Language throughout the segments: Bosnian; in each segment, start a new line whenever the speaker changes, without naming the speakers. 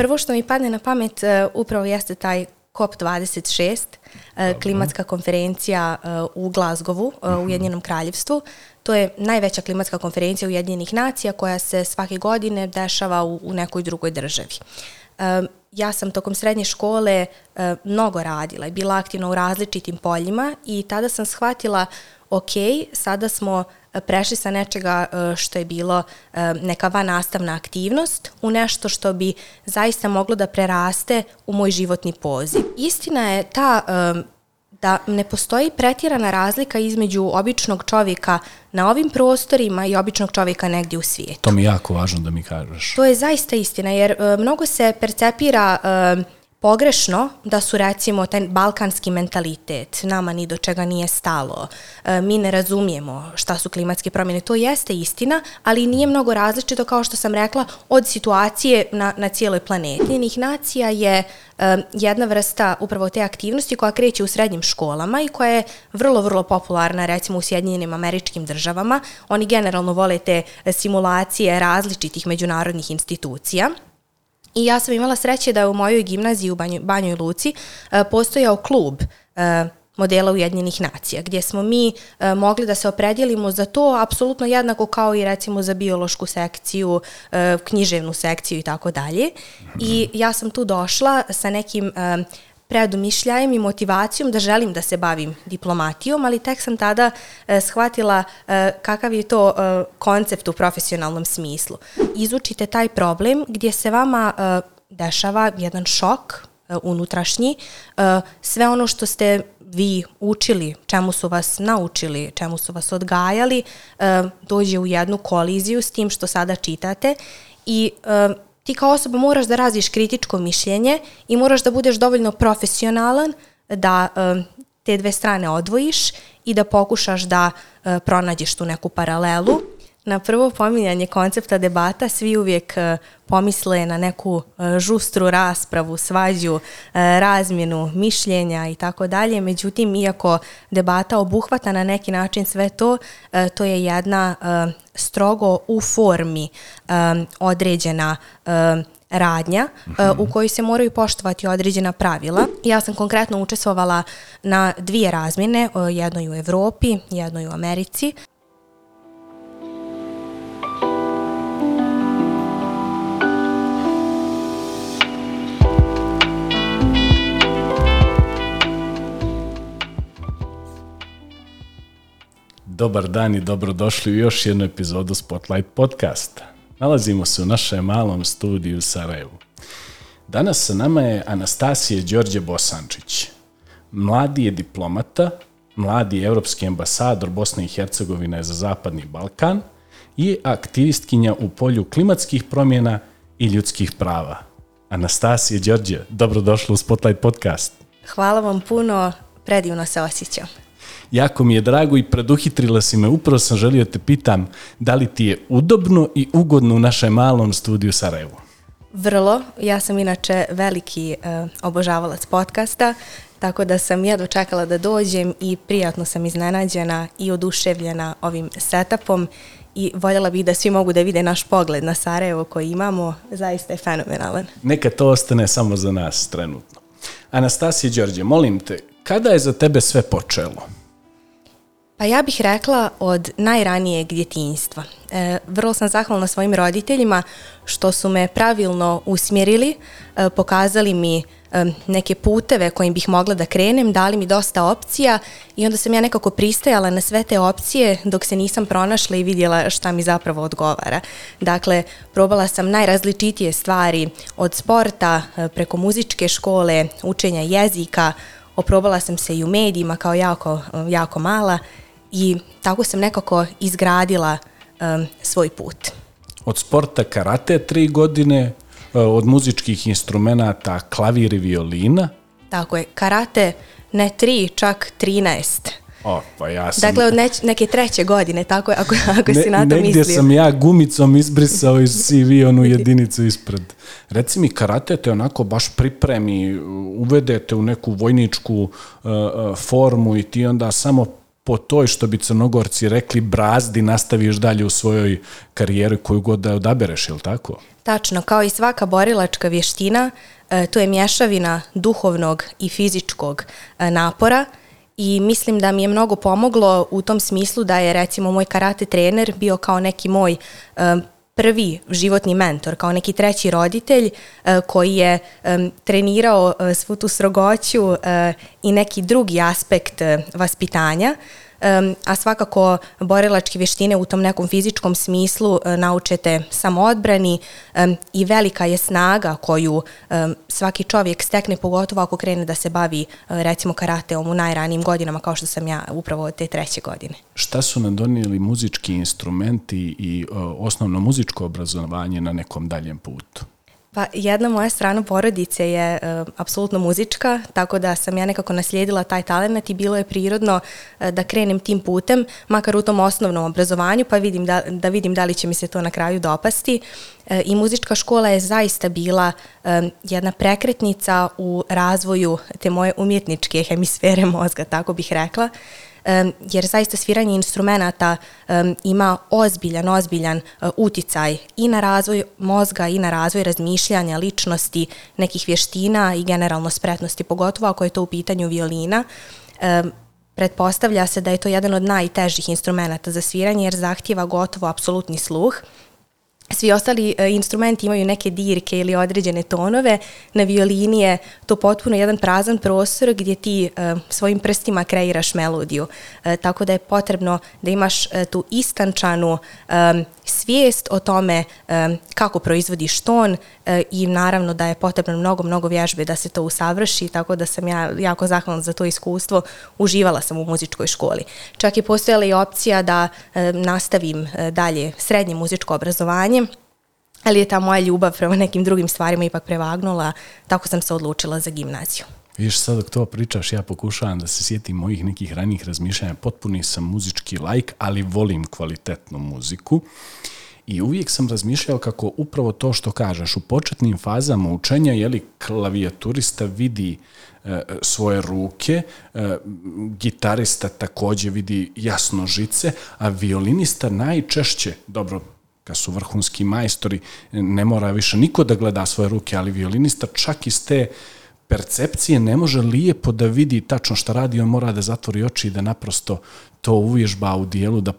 Prvo što mi padne na pamet uh, upravo jeste taj COP26, uh, klimatska konferencija uh, u Glazgovu, uh, u Ujedinjenom kraljevstvu. To je najveća klimatska konferencija Ujedinjenih nacija koja se svake godine dešava u, u nekoj drugoj državi. Uh, ja sam tokom srednje škole uh, mnogo radila i bila aktivna u različitim poljima i tada sam shvatila ok, sada smo prešli sa nečega e, što je bilo e, neka van nastavna aktivnost u nešto što bi zaista moglo da preraste u moj životni poziv. Istina je ta e, da ne postoji pretjerana razlika između običnog čovjeka na ovim prostorima i običnog čovjeka negdje u svijetu.
To mi je jako važno da mi kažeš.
To je zaista istina, jer mnogo se percepira uh, pogrešno da su recimo taj balkanski mentalitet, nama ni do čega nije stalo, e, mi ne razumijemo šta su klimatske promjene, to jeste istina, ali nije mnogo različito kao što sam rekla od situacije na, na cijeloj planeti. Njenih nacija je e, jedna vrsta upravo te aktivnosti koja kreće u srednjim školama i koja je vrlo, vrlo popularna recimo u Sjedinjenim američkim državama. Oni generalno vole te simulacije različitih međunarodnih institucija. I ja sam imala sreće da je u mojoj gimnaziji u Banjoj, Banjoj Luci e, postojao klub e, modela Ujedinjenih nacija, gdje smo mi e, mogli da se opredjelimo za to apsolutno jednako kao i recimo za biološku sekciju, književnu sekciju i tako dalje. I ja sam tu došla sa nekim predumišljajem i motivacijom da želim da se bavim diplomatijom, ali tek sam tada e, shvatila e, kakav je to e, koncept u profesionalnom smislu. Izučite taj problem gdje se vama e, dešava jedan šok e, unutrašnji, e, sve ono što ste vi učili, čemu su vas naučili, čemu su vas odgajali, e, dođe u jednu koliziju s tim što sada čitate i e, ti kao osoba moraš da razviješ kritičko mišljenje i moraš da budeš dovoljno profesionalan da eh, te dve strane odvojiš i da pokušaš da eh, pronađeš tu neku paralelu. Na prvo pominjanje koncepta debata svi uvijek e, pomisle na neku e, žustru raspravu, svađu, e, razmjenu mišljenja i tako dalje. Međutim, iako debata obuhvata na neki način sve to, to je jedna strogo u formi određena radnja uh, u kojoj se moraju poštovati određena pravila. Ja sam konkretno učestvovala na dvije razmjene, jednoj u Evropi, jednoj u Americi.
Dobar dan i dobrodošli u još jednu epizodu Spotlight podcasta. Nalazimo se u našem malom studiju u Sarajevu. Danas sa nama je Anastasije Đorđe Bosančić. Mladi je diplomata, mladi je evropski ambasador Bosne i Hercegovine za Zapadni Balkan i aktivistkinja u polju klimatskih promjena i ljudskih prava. Anastasije Đorđe, dobrodošla u Spotlight podcast.
Hvala vam puno, predivno se osjećam.
Jako mi je drago i preduhitrila si me. Upravo sam želio te pitam da li ti je udobno i ugodno u našem malom studiju Sarajevu.
Vrlo. Ja sam inače veliki uh, obožavalac podcasta, tako da sam jedno čekala da dođem i prijatno sam iznenađena i oduševljena ovim setupom i voljela bih da svi mogu da vide naš pogled na Sarajevo koji imamo. Zaista je fenomenalan.
Neka to ostane samo za nas trenutno. Anastasija Đorđe, molim te, kada je za tebe sve počelo?
Pa ja bih rekla od najranijeg djetinjstva. E, vrlo sam zahvalna svojim roditeljima što su me pravilno usmjerili, e, pokazali mi e, neke puteve kojim bih mogla da krenem, dali mi dosta opcija i onda sam ja nekako pristajala na sve te opcije dok se nisam pronašla i vidjela šta mi zapravo odgovara. Dakle, probala sam najrazličitije stvari od sporta e, preko muzičke škole, učenja jezika, oprobala sam se i u medijima kao jako, jako mala i tako sam nekako izgradila um, svoj put.
Od sporta karate tri godine, uh, od muzičkih instrumenta klavir i violina?
Tako je, karate ne tri, čak trinaest.
O, pa ja sam...
Dakle, od neć, neke treće godine, tako je, ako, ako ne, si na to
negdje
mislio.
Negdje sam ja gumicom izbrisao iz CV onu jedinicu ispred. Reci mi, karate te onako baš pripremi, uvedete u neku vojničku uh, formu i ti onda samo po toj, što bi crnogorci rekli, brazdi nastaviš dalje u svojoj karijeri koju god da odabereš, je li tako?
Tačno, kao i svaka borilačka vještina, e, to je mješavina duhovnog i fizičkog e, napora i mislim da mi je mnogo pomoglo u tom smislu da je recimo moj karate trener bio kao neki moj e, prvi životni mentor, kao neki treći roditelj e, koji je trenirao e, svu tu srogoću e, i neki drugi aspekt vaspitanja a svakako borilačke vještine u tom nekom fizičkom smislu e, naučete samoodbrani i velika je snaga koju svaki čovjek stekne, pogotovo ako krene da se bavi e, recimo karateom u najranijim godinama kao što sam ja upravo od te treće godine.
Šta su nam donijeli muzički instrumenti i e, osnovno muzičko obrazovanje na nekom daljem putu?
Pa jedna moja strana porodice je uh, apsolutno muzička, tako da sam ja nekako naslijedila taj talent i bilo je prirodno uh, da krenem tim putem, makar u tom osnovnom obrazovanju, pa vidim da, da vidim da li će mi se to na kraju dopasti. Uh, I muzička škola je zaista bila um, jedna prekretnica u razvoju te moje umjetničke hemisfere mozga, tako bih rekla um, jer zaista sviranje instrumenta ima ozbiljan, ozbiljan uh, uticaj i na razvoj mozga i na razvoj razmišljanja, ličnosti, nekih vještina i generalno spretnosti, pogotovo ako je to u pitanju violina. Pretpostavlja se da je to jedan od najtežih instrumenta za sviranje jer zahtjeva gotovo apsolutni sluh svi ostali e, instrumenti imaju neke dirke ili određene tonove. Na violini je to potpuno jedan prazan prostor gdje ti e, svojim prstima kreiraš melodiju. E, tako da je potrebno da imaš tu istančanu svijest o tome kako proizvodiš ton i naravno da je potrebno mnogo, mnogo vježbe da se to usavrši, tako da sam ja jako zahvalna za to iskustvo. Uživala sam u muzičkoj školi. Čak je postojala i opcija da nastavim dalje srednje muzičko obrazovanje, ali je ta moja ljubav prema nekim drugim stvarima ipak prevagnula, tako sam se odlučila za gimnaziju.
Viš, sad dok to pričaš, ja pokušavam da se sjetim mojih nekih ranijih razmišljanja. Potpuni sam muzički lajk, ali volim kvalitetnu muziku. I uvijek sam razmišljao kako upravo to što kažeš, u početnim fazama učenja, jeli klavijaturista vidi e, svoje ruke, e, gitarista također vidi jasno žice, a violinista najčešće, dobro, kad su vrhunski majstori, ne mora više niko da gleda svoje ruke, ali violinista čak iz te percepcije ne može lijepo da vidi tačno šta radi, on mora da zatvori oči i da naprosto to uvježba u dijelu, da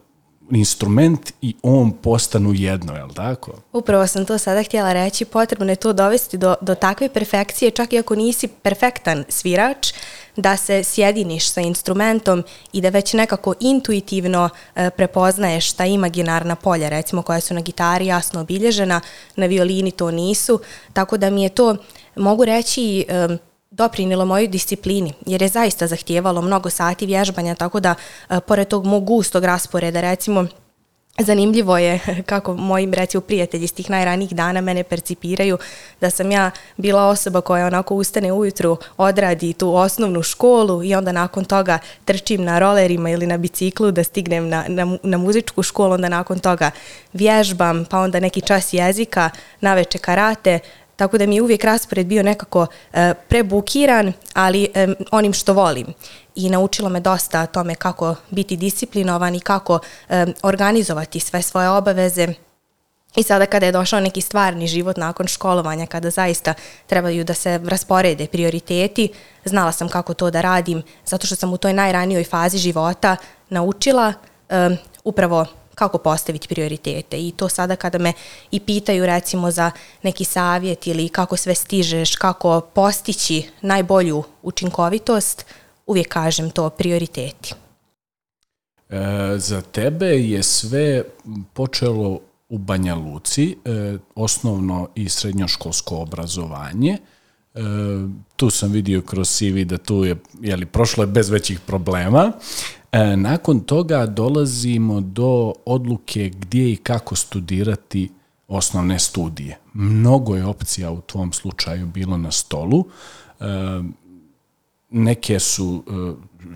instrument i on postanu jedno, je li tako?
Upravo sam to sada htjela reći, potrebno je to dovesti do, do takve perfekcije, čak i ako nisi perfektan svirač, da se sjediniš sa instrumentom i da već nekako intuitivno e, prepoznaješ šta imaginarna polja, recimo koja su na gitari jasno obilježena, na violini to nisu, tako da mi je to, mogu reći, e, doprinilo mojoj disciplini, jer je zaista zahtijevalo mnogo sati vježbanja, tako da, e, pored tog mog gustog rasporeda, recimo, Zanimljivo je kako moji recimo prijatelji iz tih najranijih dana mene percipiraju da sam ja bila osoba koja onako ustane ujutru, odradi tu osnovnu školu i onda nakon toga trčim na rolerima ili na biciklu da stignem na, na, na muzičku školu, onda nakon toga vježbam, pa onda neki čas jezika, naveče karate, tako da mi je uvijek raspored bio nekako e, prebukiran, ali e, onim što volim. I naučilo me dosta o tome kako biti disciplinovan i kako e, organizovati sve svoje obaveze. I sada kada je došao neki stvarni život nakon školovanja, kada zaista trebaju da se rasporede prioriteti, znala sam kako to da radim, zato što sam u toj najranijoj fazi života naučila e, upravo kako postaviti prioritete i to sada kada me i pitaju recimo za neki savjet ili kako sve stižeš, kako postići najbolju učinkovitost, uvijek kažem to prioriteti.
E, za tebe je sve počelo u Banja Luci, e, osnovno i srednjoškolsko obrazovanje. E, tu sam vidio kroz CV da tu je, jeli, prošlo je bez većih problema. E, E, nakon toga dolazimo do odluke gdje i kako studirati osnovne studije. Mnogo je opcija u tvom slučaju bilo na stolu. E, neke su,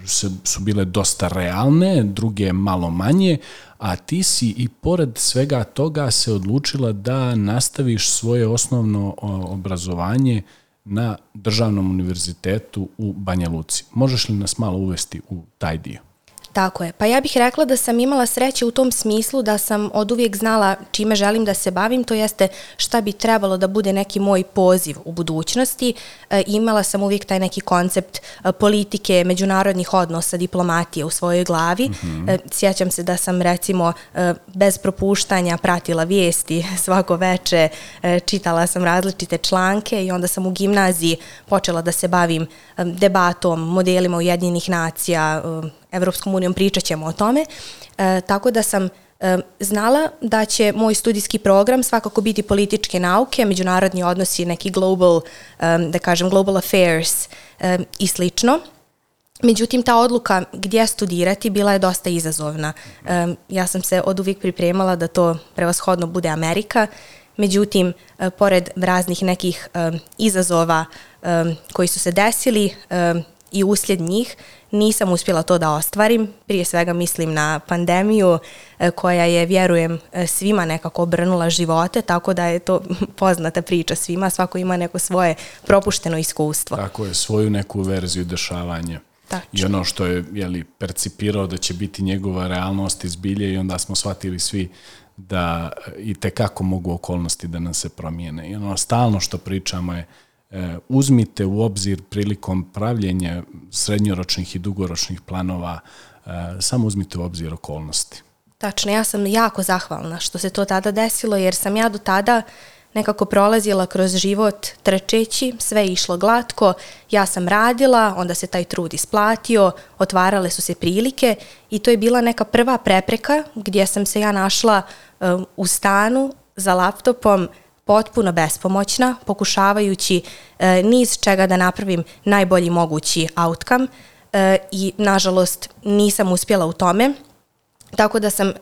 e, su bile dosta realne, druge malo manje, a ti si i pored svega toga se odlučila da nastaviš svoje osnovno obrazovanje na Državnom univerzitetu u Banja Luci. Možeš li nas malo uvesti u taj dio?
Tako je. Pa ja bih rekla da sam imala sreće u tom smislu da sam od uvijek znala čime želim da se bavim, to jeste šta bi trebalo da bude neki moj poziv u budućnosti. E, imala sam uvijek taj neki koncept e, politike, međunarodnih odnosa, diplomatije u svojoj glavi. Mm -hmm. e, sjećam se da sam recimo e, bez propuštanja pratila vijesti svako veče, e, čitala sam različite članke i onda sam u gimnaziji počela da se bavim e, debatom, modelima Ujedinjenih nacija, e, Evropskom unijom pričat ćemo o tome, e, tako da sam e, znala da će moj studijski program svakako biti političke nauke, međunarodni odnosi, neki global, e, da kažem, global affairs e, i slično. Međutim, ta odluka gdje studirati bila je dosta izazovna. E, ja sam se od uvijek pripremala da to prevashodno bude Amerika, međutim, e, pored raznih nekih e, izazova e, koji su se desili, e, i uslijed njih nisam uspjela to da ostvarim. Prije svega mislim na pandemiju e, koja je, vjerujem, e, svima nekako obrnula živote, tako da je to poznata priča svima, svako ima neko svoje propušteno iskustvo.
Tako je, svoju neku verziju dešavanja. Tačno. I ono što je jeli, percipirao da će biti njegova realnost izbilje i onda smo shvatili svi da i te kako mogu okolnosti da nam se promijene. I ono stalno što pričamo je E, E, uzmite u obzir prilikom pravljenja srednjoročnih i dugoročnih planova, e, samo uzmite u obzir okolnosti.
Tačno, ja sam jako zahvalna što se to tada desilo, jer sam ja do tada nekako prolazila kroz život trčeći, sve je išlo glatko, ja sam radila, onda se taj trud isplatio, otvarale su se prilike i to je bila neka prva prepreka gdje sam se ja našla um, u stanu za laptopom, potpuno bespomoćna, pokušavajući e, niz čega da napravim najbolji mogući outcome e, i, nažalost, nisam uspjela u tome. Tako da sam, e,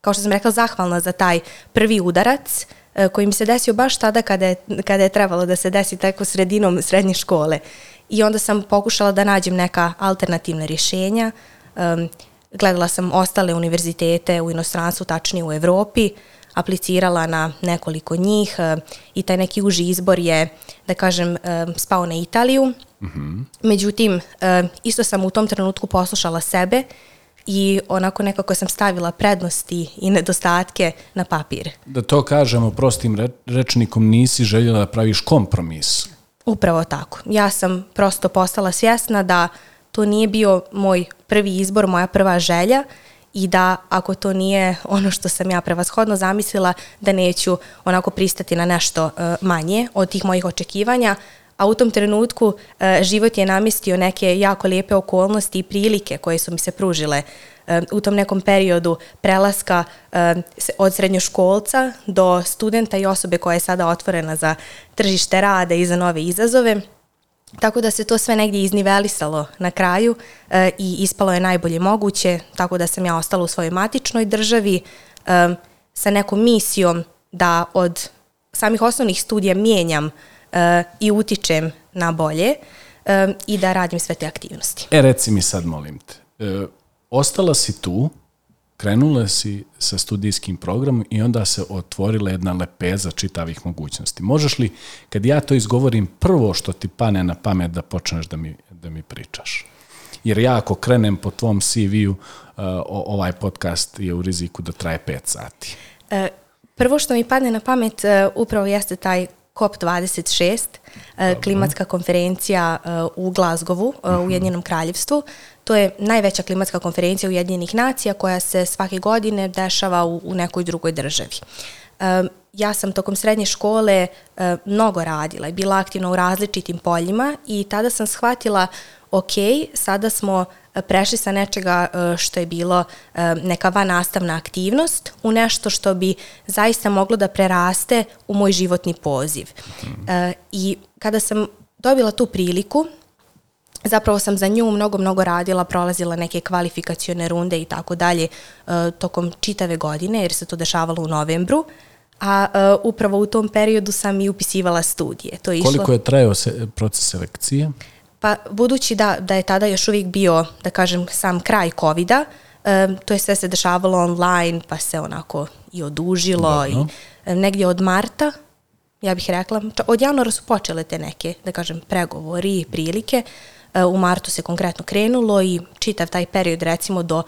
kao što sam rekla, zahvalna za taj prvi udarac e, koji mi se desio baš tada kada je, kada je trebalo da se desi tako sredinom srednje škole. I onda sam pokušala da nađem neka alternativna rješenja. E, gledala sam ostale univerzitete u inostranstvu, tačnije u Evropi, aplicirala na nekoliko njih e, i taj neki uži izbor je, da kažem, e, spao na Italiju. Mm -hmm. Međutim, e, isto sam u tom trenutku poslušala sebe i onako nekako sam stavila prednosti i nedostatke na papir.
Da to kažemo prostim rečnikom, nisi željela da praviš kompromis.
Upravo tako. Ja sam prosto postala svjesna da to nije bio moj prvi izbor, moja prva želja i da ako to nije ono što sam ja prevashodno zamislila da neću onako pristati na nešto e, manje od tih mojih očekivanja, a u tom trenutku e, život je namistio neke jako lijepe okolnosti i prilike koje su mi se pružile e, u tom nekom periodu prelaska od srednjoškolca do studenta i osobe koja je sada otvorena za tržište rada i za nove izazove. Tako da se to sve negdje iznivelisalo na kraju e, i ispalo je najbolje moguće, tako da sam ja ostala u svojoj matičnoj državi e, sa nekom misijom da od samih osnovnih studija mijenjam e, i utičem na bolje e, i da radim sve te aktivnosti.
E, reci mi sad, molim te, e, ostala si tu, krenule si sa studijskim programom i onda se otvorila jedna lepeza čitavih mogućnosti. Možeš li, kad ja to izgovorim, prvo što ti pane na pamet da počneš da mi, da mi pričaš? Jer ja ako krenem po tvom CV-u, uh, ovaj podcast je u riziku da traje 5 sati.
E, prvo što mi padne na pamet uh, upravo jeste taj COP26, uh, klimatska konferencija u Glazgovu, u mhm. Ujedinjenom kraljevstvu. To je najveća klimatska konferencija Ujedinjenih nacija koja se svake godine dešava u, u nekoj drugoj državi. Ja sam tokom srednje škole mnogo radila i bila aktivna u različitim poljima i tada sam shvatila ok, sada smo prešli sa nečega što je bilo neka van nastavna aktivnost u nešto što bi zaista moglo da preraste u moj životni poziv. Mm. I kada sam dobila tu priliku, zapravo sam za nju mnogo, mnogo radila, prolazila neke kvalifikacione runde i tako dalje e, tokom čitave godine, jer se to dešavalo u novembru, a uh, upravo u tom periodu sam i upisivala studije.
To je Koliko išlo... je trajao se, proces selekcije?
Pa, budući da, da je tada još uvijek bio, da kažem, sam kraj COVID-a, um, to je sve se dešavalo online, pa se onako i odužilo Dobro. i negdje od marta, ja bih rekla, od januara su počele te neke, da kažem, pregovori i prilike, e, u martu se konkretno krenulo i čitav taj period recimo do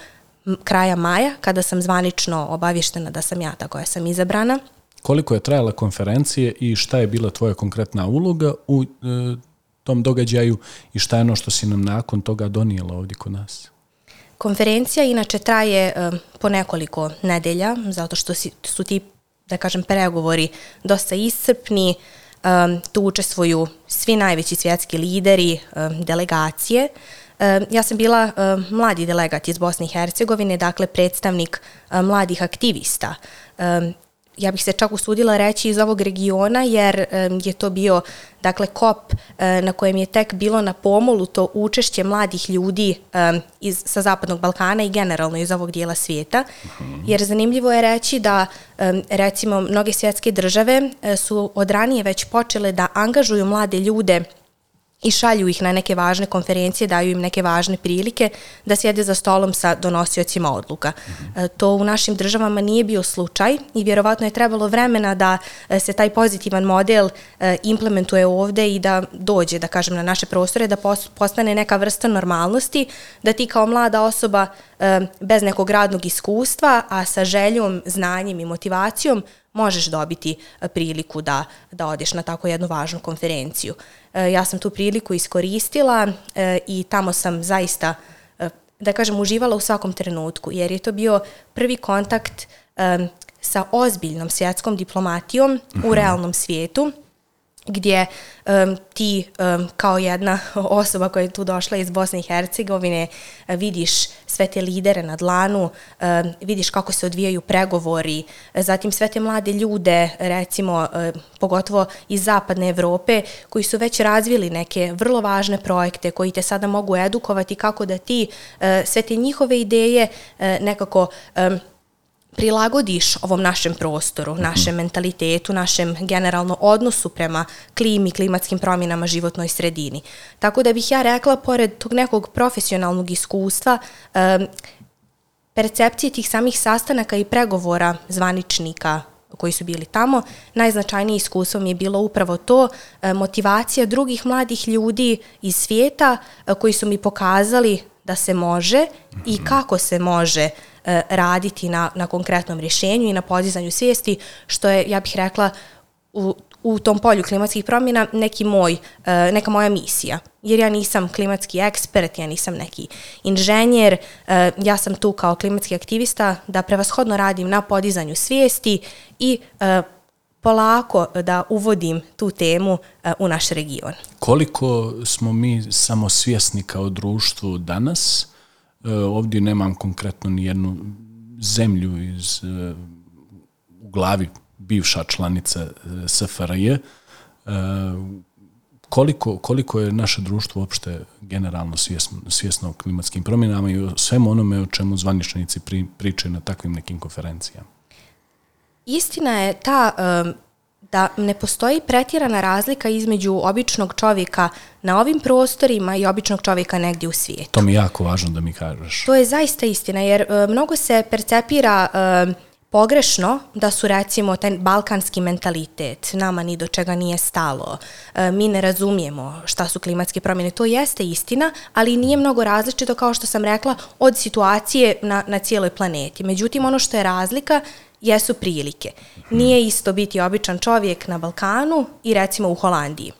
kraja maja kada sam zvanično obavještena da sam ja ta koja sam izabrana.
Koliko je trajala konferencije i šta je bila tvoja konkretna uloga u e, tom događaju i šta je ono što si nam nakon toga donijela ovdje kod nas?
Konferencija inače traje e, po nekoliko nedelja, zato što si, su ti, da kažem, pregovori dosta iscrpni, tu učestvuju svi najveći svjetski lideri, delegacije. Ja sam bila mladi delegat iz Bosne i Hercegovine, dakle predstavnik mladih aktivista. Ja bih se čak usudila reći iz ovog regiona jer je to bio dakle kop uh, na kojem je tek bilo na pomolu to učešće mladih ljudi iz sa zapadnog Balkana i generalno iz ovog dijela svijeta -huh. jer zanimljivo je reći da recimo mnoge svjetske države uh, su od ranije već počele da angažuju mlade ljude i šalju ih na neke važne konferencije, daju im neke važne prilike da sjede za stolom sa donosiocima odluka. Mm -hmm. To u našim državama nije bio slučaj i vjerovatno je trebalo vremena da e, se taj pozitivan model e, implementuje ovde i da dođe, da kažem, na naše prostore, da postane neka vrsta normalnosti, da ti kao mlada osoba bez nekog radnog iskustva, a sa željom, znanjem i motivacijom možeš dobiti e, priliku da, da odeš na tako jednu važnu konferenciju. E, ja sam tu priliku iskoristila e, i tamo sam zaista, da kažem, uživala u svakom trenutku, jer je to bio prvi kontakt sa ozbiljnom svjetskom diplomatijom u mhm. realnom svijetu, gdje um, ti um, kao jedna osoba koja je tu došla iz Bosne i Hercegovine e, vidiš sve te lidere na dlanu, um, vidiš kako se odvijaju pregovori, zatim sve te mlade ljude, recimo um, pogotovo iz zapadne Evrope, koji su već razvili neke vrlo važne projekte koji te sada mogu edukovati kako da ti uh, sve te njihove ideje uh, nekako um, prilagodiš ovom našem prostoru, našem mentalitetu, našem generalno odnosu prema klimi, klimatskim promjenama, životnoj sredini. Tako da bih ja rekla, pored tog nekog profesionalnog iskustva, percepcije tih samih sastanaka i pregovora zvaničnika koji su bili tamo, najznačajnije iskustvo mi je bilo upravo to, motivacija drugih mladih ljudi iz svijeta koji su mi pokazali da se može i kako se može uh, E, E, raditi na, na konkretnom rješenju i na podizanju svijesti, što je, ja bih rekla, u, u tom polju klimatskih promjena neki moj, e, neka moja misija. Jer ja nisam klimatski ekspert, ja nisam neki inženjer, e, ja sam tu kao klimatski aktivista da prevashodno radim na podizanju svijesti i polako da uvodim tu temu u naš region.
Koliko smo mi samosvjesni kao društvu danas Eh, ovdje nemam konkretno ni jednu zemlju iz eh, u glavi bivša članica eh, SFRJ. Koliko, koliko je naše društvo uopšte generalno svjesno, svjesno o klimatskim promjenama i o svemu onome o čemu zvaničnici pri, pričaju na takvim nekim konferencijama?
Istina je ta da ne postoji pretjerana razlika između običnog čovjeka na ovim prostorima i običnog čovjeka negdje u svijetu.
To mi je jako važno da mi kažeš.
To je zaista istina, jer e, mnogo se percepira e, pogrešno da su recimo taj balkanski mentalitet, nama ni do čega nije stalo, e, mi ne razumijemo šta su klimatske promjene, to jeste istina, ali nije mnogo različito kao što sam rekla od situacije na, na cijeloj planeti. Međutim, ono što je razlika jesu prilike. Nije isto biti običan čovjek na Balkanu i recimo u Holandiji.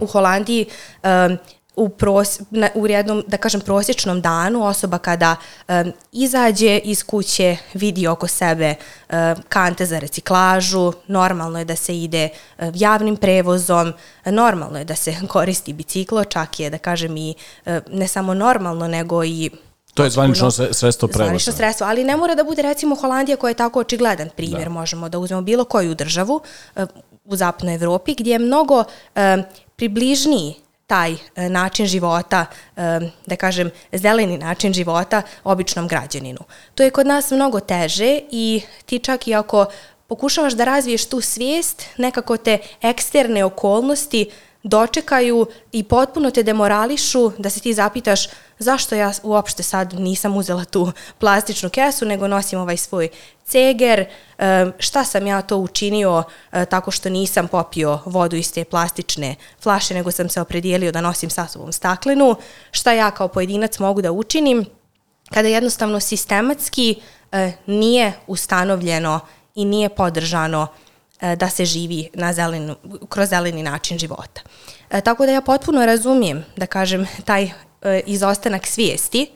U Holandiji um, u, pros, na, u jednom, da kažem, prosječnom danu osoba kada um, izađe iz kuće, vidi oko sebe um, kante za reciklažu, normalno je da se ide um, javnim prevozom, normalno je da se koristi biciklo, čak je, da kažem, i um, ne samo normalno, nego i
To je zvanično sredstvo prevoza. Zvanično
sredstvo, ali ne mora da bude recimo Holandija koja je tako očigledan primjer. Da. Možemo da uzmemo bilo koju državu uh, u zapadnoj Evropi gdje je mnogo uh, približniji taj uh, način života, da kažem, zeleni način života običnom građaninu. To je kod nas mnogo teže i ti čak i ako pokušavaš da razviješ tu svijest, nekako te eksterne okolnosti dočekaju i potpuno te demorališu da se ti zapitaš zašto ja uopšte sad nisam uzela tu plastičnu kesu, nego nosim ovaj svoj ceger, e, šta sam ja to učinio e, tako što nisam popio vodu iz te plastične flaše, nego sam se opredijelio da nosim sa sobom staklenu, šta ja kao pojedinac mogu da učinim, kada jednostavno sistematski e, nije ustanovljeno i nije podržano da se živi na zelenu, kroz zeleni način života. Tako da ja potpuno razumijem, da kažem, taj E, izostanak svijesti,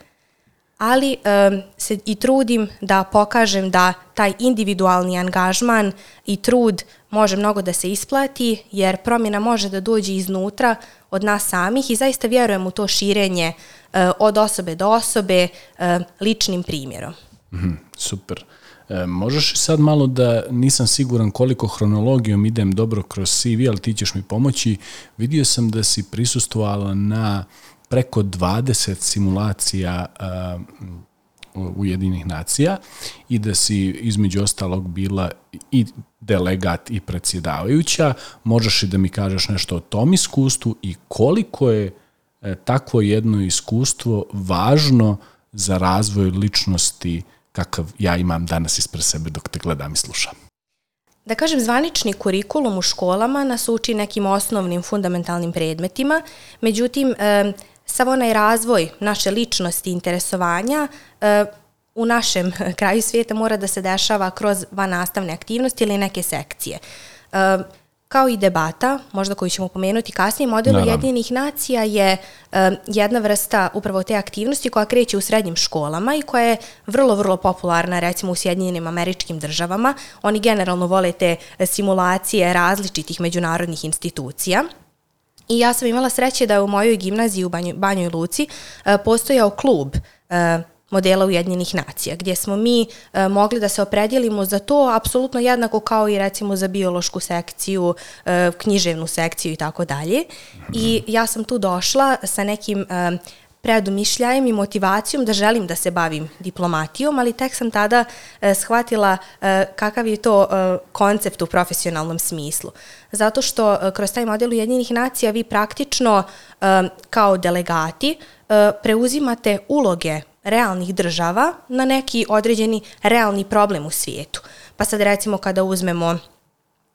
ali um, se i trudim da pokažem da taj individualni angažman i trud može mnogo da se isplati, jer promjena može da dođe iznutra od nas samih i zaista vjerujem u to širenje uh, od osobe do osobe uh, ličnim primjerom.
Mm super. E, možeš sad malo da nisam siguran koliko hronologijom idem dobro kroz CV, ali ti ćeš mi pomoći. Vidio sam da si prisustovala na preko 20 simulacija uh, Ujedinih nacija i da si između ostalog bila i delegat i predsjedavajuća. Možeš i da mi kažeš nešto o tom iskustvu i koliko je e, takvo jedno iskustvo važno za razvoj ličnosti kakav ja imam danas ispred sebe dok te gledam i slušam.
Da kažem, zvanični kurikulum u školama nas uči nekim osnovnim fundamentalnim predmetima, međutim, e, sav onaj razvoj naše ličnosti i interesovanja e, u našem kraju svijeta mora da se dešava kroz van nastavne aktivnosti ili neke sekcije. E, kao i debata, možda koju ćemo pomenuti kasnije, model Ujedinjenih nacija je e, jedna vrsta upravo te aktivnosti koja kreće u srednjim školama i koja je vrlo, vrlo popularna recimo u Sjedinjenim američkim državama. Oni generalno vole te simulacije različitih međunarodnih institucija. I ja sam imala sreće da je u mojoj gimnaziji u Banjoj, Banjoj Luci e, postojao klub e, modela Ujedinjenih nacija, gdje smo mi e, mogli da se opredjelimo za to apsolutno jednako kao i recimo za biološku sekciju, književnu sekciju i tako dalje. I ja sam tu došla sa nekim predumišljajem i motivacijom da želim da se bavim diplomatijom, ali tek sam tada e, shvatila e, kakav je to e, koncept u profesionalnom smislu. Zato što e, kroz taj model Ujedinjenih nacija vi praktično e, kao delegati e, preuzimate uloge realnih država na neki određeni realni problem u svijetu. Pa sad recimo kada uzmemo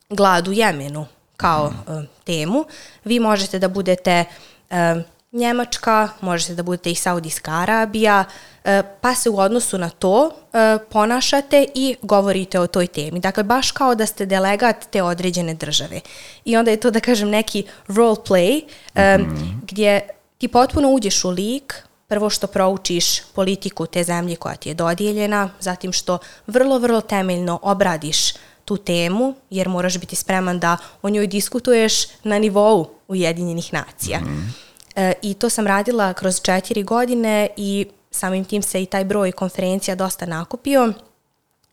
glad u Jemenu kao e, temu, vi možete da budete e, Njemačka, možete da budete i Saudijska Arabija, e, pa se u odnosu na to e, ponašate i govorite o toj temi. Dakle, baš kao da ste delegat te određene države. I onda je to, da kažem, neki role play mm -hmm. gdje ti potpuno uđeš u lik, prvo što proučiš politiku te zemlje koja ti je dodijeljena, zatim što vrlo, vrlo temeljno obradiš tu temu, jer moraš biti spreman da o njoj diskutuješ na nivou Ujedinjenih nacija. Mm -hmm. E, I to sam radila kroz četiri godine i samim tim se i taj broj konferencija dosta nakupio.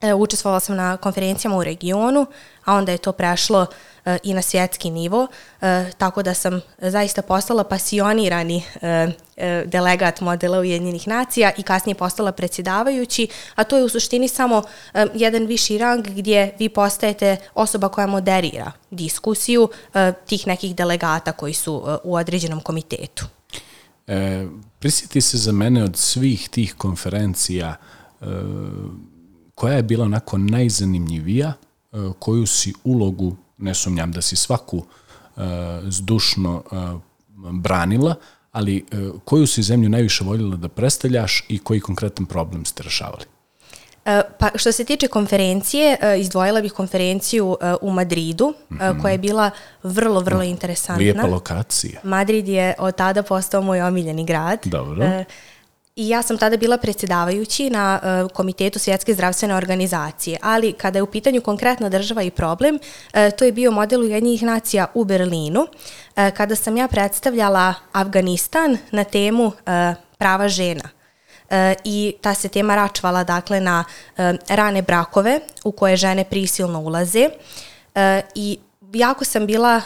E, učestvovala sam na konferencijama u regionu, a onda je to prešlo uh, E, i na svjetski nivo, e, tako da sam zaista postala pasionirani e, delegat modela Ujedinjenih nacija i kasnije postala predsjedavajući, a to je u suštini samo jedan viši rang gdje vi postajete osoba koja moderira diskusiju tih nekih delegata koji su u određenom komitetu.
E, prisjeti se za mene od svih tih konferencija e, koja je bila onako najzanimljivija, e, koju si ulogu, ne sumnjam da si svaku e, zdušno e, branila, ali koju si zemlju najviše voljela da predstavljaš i koji konkretan problem ste rešavali?
Pa što se tiče konferencije, izdvojila bih konferenciju u Madridu, mm -hmm. koja je bila vrlo, vrlo interesantna.
Lijepa lokacija.
Madrid je od tada postao moj omiljeni grad.
Dobro.
I ja sam tada bila predsjedavajući na uh, Komitetu svjetske zdravstvene organizacije, ali kada je u pitanju konkretna država i problem, uh, to je bio model Ujedinjih nacija u Berlinu, uh, kada sam ja predstavljala Afganistan na temu uh, prava žena. I ta se tema račvala dakle na rane brakove u koje žene prisilno ulaze. I jako sam bila...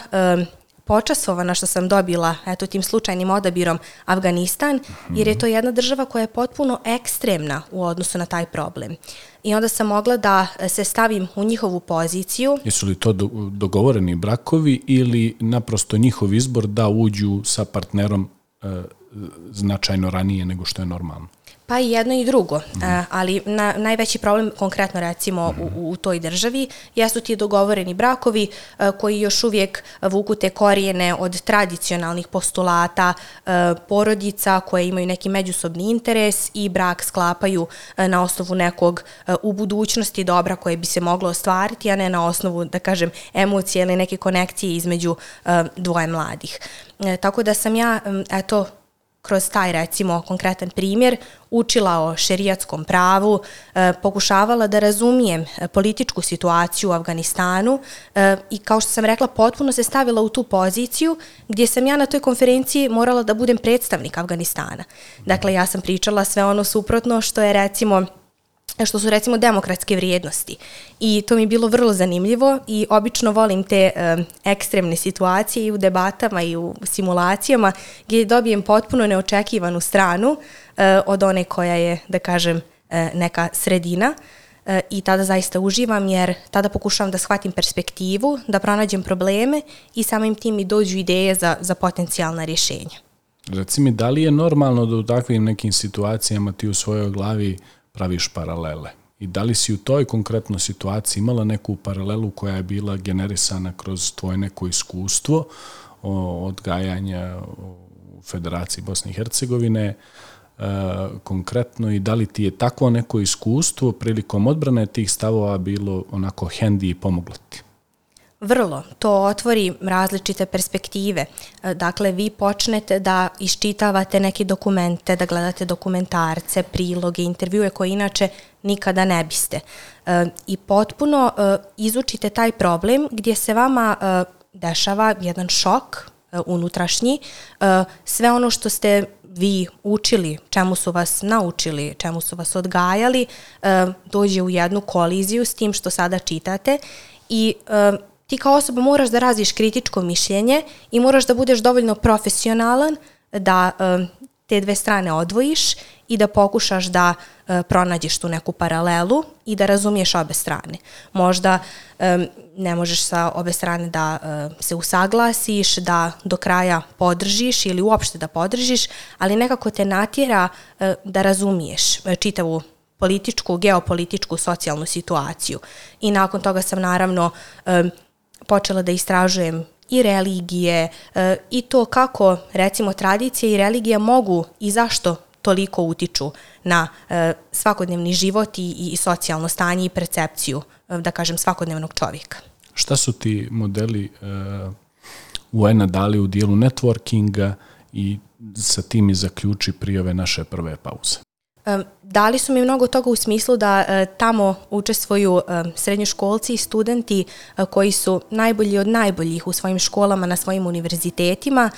Počasovana što sam dobila eto tim slučajnim odabirom Afganistan, jer je to jedna država koja je potpuno ekstremna u odnosu na taj problem. I onda sam mogla da se stavim u njihovu poziciju.
Jesu li to dogovoreni brakovi ili naprosto njihov izbor da uđu sa partnerom e, značajno ranije nego što je normalno?
Pa i jedno i drugo, mm. ali na, najveći problem konkretno recimo mm. u, u toj državi jesu ti dogovoreni brakovi e, koji još uvijek vuku te korijene od tradicionalnih postulata e, porodica koje imaju neki međusobni interes i brak sklapaju e, na osnovu nekog u budućnosti dobra koje bi se moglo ostvariti, a ne na osnovu, da kažem, emocije ili neke konekcije između dvoje mladih. E, tako da sam ja, eto, kroz taj recimo konkretan primjer učila o šerijatskom pravu, e, pokušavala da razumijem e, političku situaciju u Afganistanu e, i kao što sam rekla potpuno se stavila u tu poziciju gdje sam ja na toj konferenciji morala da budem predstavnik Afganistana. Dakle, ja sam pričala sve ono suprotno što je recimo što su recimo demokratske vrijednosti. I to mi je bilo vrlo zanimljivo i obično volim te e, ekstremne situacije i u debatama i u simulacijama gdje dobijem potpuno neočekivanu stranu e, od one koja je, da kažem, e, neka sredina e, i tada zaista uživam jer tada pokušavam da shvatim perspektivu, da pronađem probleme i samim tim mi dođu ideje za, za potencijalna rješenja.
Reci mi, da li je normalno da u takvim nekim situacijama ti u svojoj glavi praviš paralele. I da li si u toj konkretnoj situaciji imala neku paralelu koja je bila generisana kroz tvoje neko iskustvo odgajanja u Federaciji Bosne i Hercegovine, e, konkretno i da li ti je takvo neko iskustvo prilikom odbrane tih stavova bilo onako hendi i pomoglo ti?
Vrlo. To otvori različite perspektive. E, dakle, vi počnete da iščitavate neke dokumente, da gledate dokumentarce, priloge, intervjue koje inače nikada ne biste. E, I potpuno e, izučite taj problem gdje se vama dešava jedan šok unutrašnji. Sve ono što ste vi učili, čemu su vas naučili, čemu su vas odgajali, dođe u jednu koliziju s tim što sada čitate i ti kao osoba moraš da raziš kritičko mišljenje i moraš da budeš dovoljno profesionalan da e, te dve strane odvojiš i da pokušaš da e, pronađeš tu neku paralelu i da razumiješ obe strane. Možda e, ne možeš sa obe strane da e, se usaglasiš, da do kraja podržiš ili uopšte da podržiš, ali nekako te natjera e, da razumiješ e, čitavu političku, geopolitičku, socijalnu situaciju. I nakon toga sam naravno e, počela da istražujem i religije e, i to kako recimo tradicije i religija mogu i zašto toliko utiču na e, svakodnevni život i, i socijalno stanje i percepciju, e, da kažem, svakodnevnog čovjeka.
Šta su ti modeli uh, UN-a dali u dijelu networkinga i sa tim i zaključi prije ove naše prve pauze?
Dali su mi mnogo toga u smislu da e, tamo učestvuju e, srednjoškolci i studenti e, koji su najbolji od najboljih u svojim školama, na svojim univerzitetima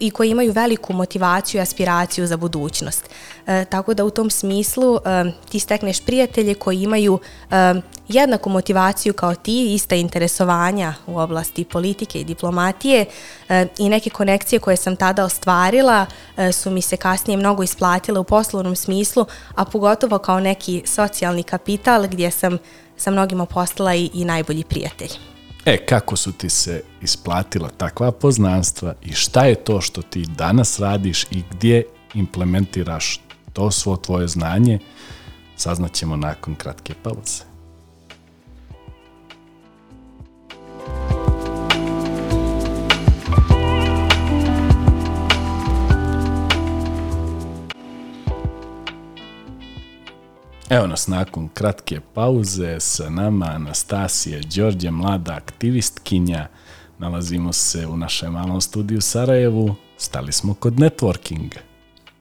i koji imaju veliku motivaciju i aspiraciju za budućnost. E, tako da u tom smislu e, ti stekneš prijatelje koji imaju e, jednaku motivaciju kao ti, ista interesovanja u oblasti politike i diplomatije i neke konekcije koje sam tada ostvarila su mi se kasnije mnogo isplatile u poslovnom smislu, a pogotovo kao neki socijalni kapital gdje sam sa mnogima postala i, i najbolji prijatelj.
E, kako su ti se isplatila takva poznanstva i šta je to što ti danas radiš i gdje implementiraš to svo tvoje znanje, saznaćemo nakon kratke pauze. Evo nas nakon kratke pauze sa nama Anastasija Đorđe, mlada aktivistkinja. Nalazimo se u našem malom studiju Sarajevu. Stali smo kod networkinga.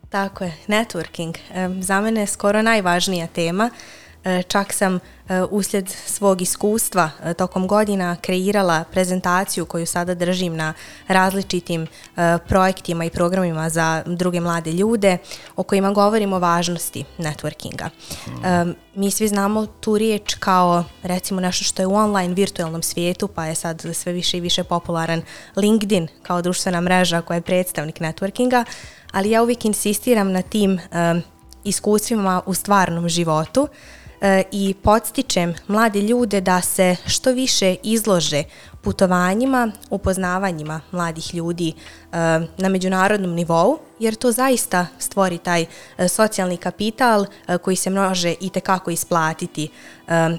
Tako je, networking. Za mene je skoro najvažnija tema. Uh, E, čak sam e, uslijed svog iskustva e, tokom godina kreirala prezentaciju koju sada držim na različitim projektima i programima za druge mlade ljude o kojima govorimo o važnosti networkinga. Mi svi znamo tu riječ kao recimo nešto što je u online virtualnom svijetu pa je sad sve više i više popularan LinkedIn kao društvena mreža koja je predstavnik networkinga, ali ja uvijek insistiram na tim iskustvima u stvarnom životu E, i podstičem mlade ljude da se što više izlože putovanjima, upoznavanjima mladih ljudi e, na međunarodnom nivou, jer to zaista stvori taj e, socijalni kapital koji se množe i tekako isplatiti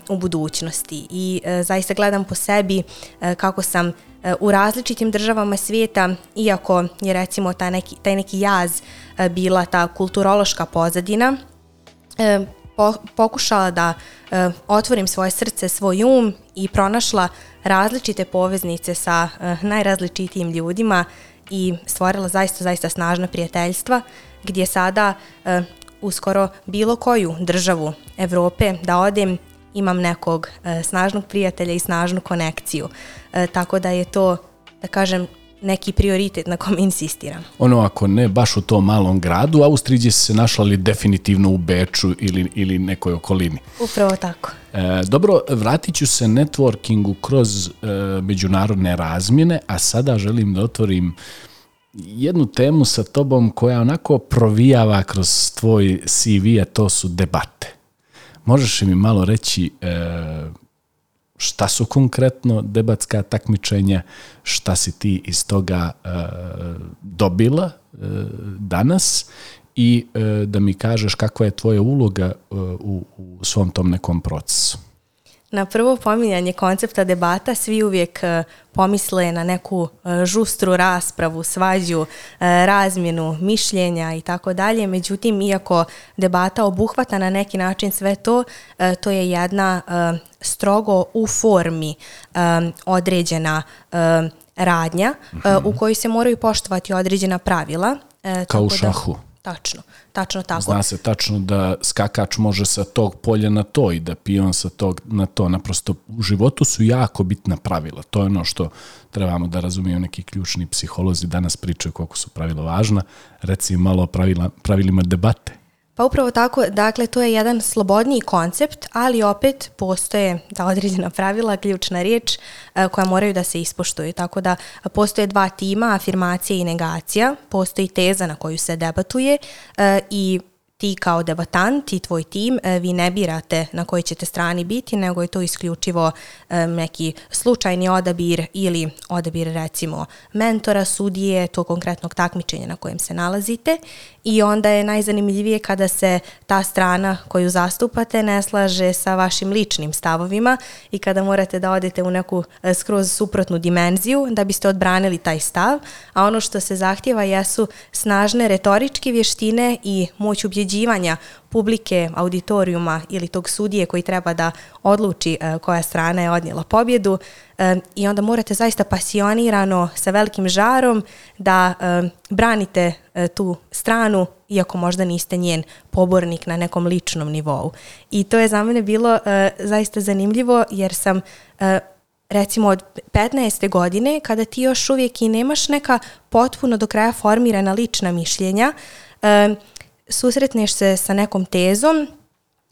u budućnosti. I zaista gledam po sebi kako sam u različitim državama svijeta, iako je recimo taj neki, taj neki jaz bila ta kulturološka pozadina, pokušala da e, otvorim svoje srce, svoj um i pronašla različite poveznice sa e, najrazličitijim ljudima i stvorila zaista, zaista snažna prijateljstva gdje sada e, uskoro bilo koju državu Evrope da odem imam nekog e, snažnog prijatelja i snažnu konekciju. E, tako da je to, da kažem, neki prioritet na kom insistiram.
Ono, ako ne baš u tom malom gradu, Austriji se našla li definitivno u Beču ili, ili nekoj okolini?
Upravo tako.
E, dobro, vratit ću se networkingu kroz e, međunarodne razmjene, a sada želim da otvorim jednu temu sa tobom koja onako provijava kroz tvoj CV, a to su debate. Možeš mi malo reći e, šta su konkretno debatska takmičenja, šta si ti iz toga e, dobila e, danas i e, da mi kažeš kakva je tvoja uloga e, u, u svom tom nekom procesu.
Na prvo pominjanje koncepta debata svi uvijek e, pomisle na neku e, žustru raspravu, svađu, e, razmjenu mišljenja i tako dalje. Međutim, iako debata obuhvata na neki način sve to, to je jedna strogo u formi određena radnja u kojoj se moraju poštovati određena pravila.
Kao u šahu.
Da, Tačno, tačno tako.
Zna se tačno da skakač može sa tog polja na to i da pion sa tog na to. Naprosto u životu su jako bitna pravila. To je ono što trebamo da razumiju neki ključni psiholozi. Danas pričaju koliko su pravila važna. Reci malo o pravila, pravilima debate.
Pa upravo tako, dakle, to je jedan slobodniji koncept, ali opet postoje ta određena pravila, ključna riječ e, koja moraju da se ispoštuju. Tako da e, postoje dva tima, afirmacija i negacija, postoji teza na koju se debatuje e, i ti kao debatant i tvoj tim, vi ne birate na kojoj ćete strani biti, nego je to isključivo neki slučajni odabir ili odabir recimo mentora, sudije, to konkretnog takmičenja na kojem se nalazite i onda je najzanimljivije kada se ta strana koju zastupate ne slaže sa vašim ličnim stavovima i kada morate da odete u neku e, skroz suprotnu dimenziju da biste odbranili taj stav, a ono što se zahtjeva jesu snažne retoričke vještine i moć ubjeđivanja publike, auditorijuma ili tog sudije koji treba da odluči e, koja strana je odnijela pobjedu e, i onda morate zaista pasionirano sa velikim žarom da e, branite tu stranu iako možda niste njen pobornik na nekom ličnom nivou. I to je za mene bilo zaista zanimljivo jer sam recimo od 15. godine kada ti još uvijek i nemaš neka potpuno do kraja formirana lična mišljenja, um, susretneš se sa nekom tezom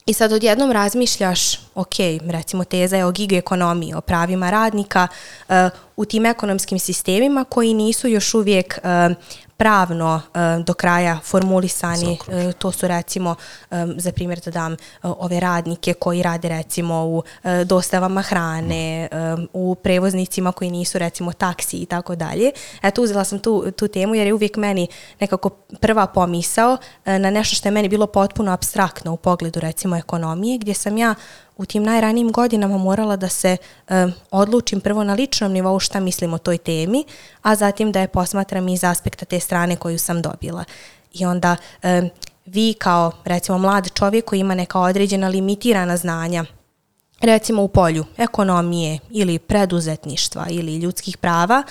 i sad odjednom razmišljaš, ok, recimo teza je o gigoekonomiji, o pravima radnika uh, u tim ekonomskim sistemima koji nisu još uvijek uh, pravno uh, do kraja formulisani. Uh, to su recimo, um, za primjer da dam, ove radnike koji rade recimo u dostavama hrane, u prevoznicima koji nisu recimo taksi i tako dalje. Eto, uzela sam tu, tu temu jer je uvijek meni nekako prva pomisao na nešto što je meni bilo potpuno abstraktno u pogledu recimo ekonomije, gdje sam ja u tim najranijim godinama morala da se e, odlučim prvo na ličnom nivou šta mislim o toj temi, a zatim da je posmatram iz aspekta te strane koju sam dobila. I onda e, vi kao recimo mlad čovjek koji ima neka određena limitirana znanja, recimo u polju ekonomije ili preduzetništva ili ljudskih prava,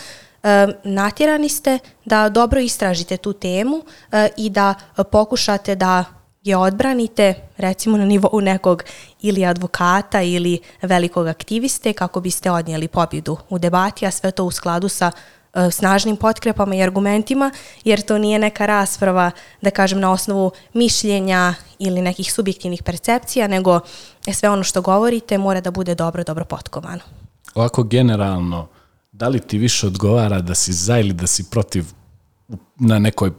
e, natjerani ste da dobro istražite tu temu e, i da pokušate da je odbranite recimo na nivou nekog ili advokata ili velikog aktiviste kako biste odnijeli pobjedu u debati, a sve to u skladu sa e, snažnim potkrepama i argumentima, jer to nije neka rasprava, da kažem, na osnovu mišljenja ili nekih subjektivnih percepcija, nego sve ono što govorite mora da bude dobro, dobro potkovano.
Ovako generalno, da li ti više odgovara da si za ili da si protiv na nekoj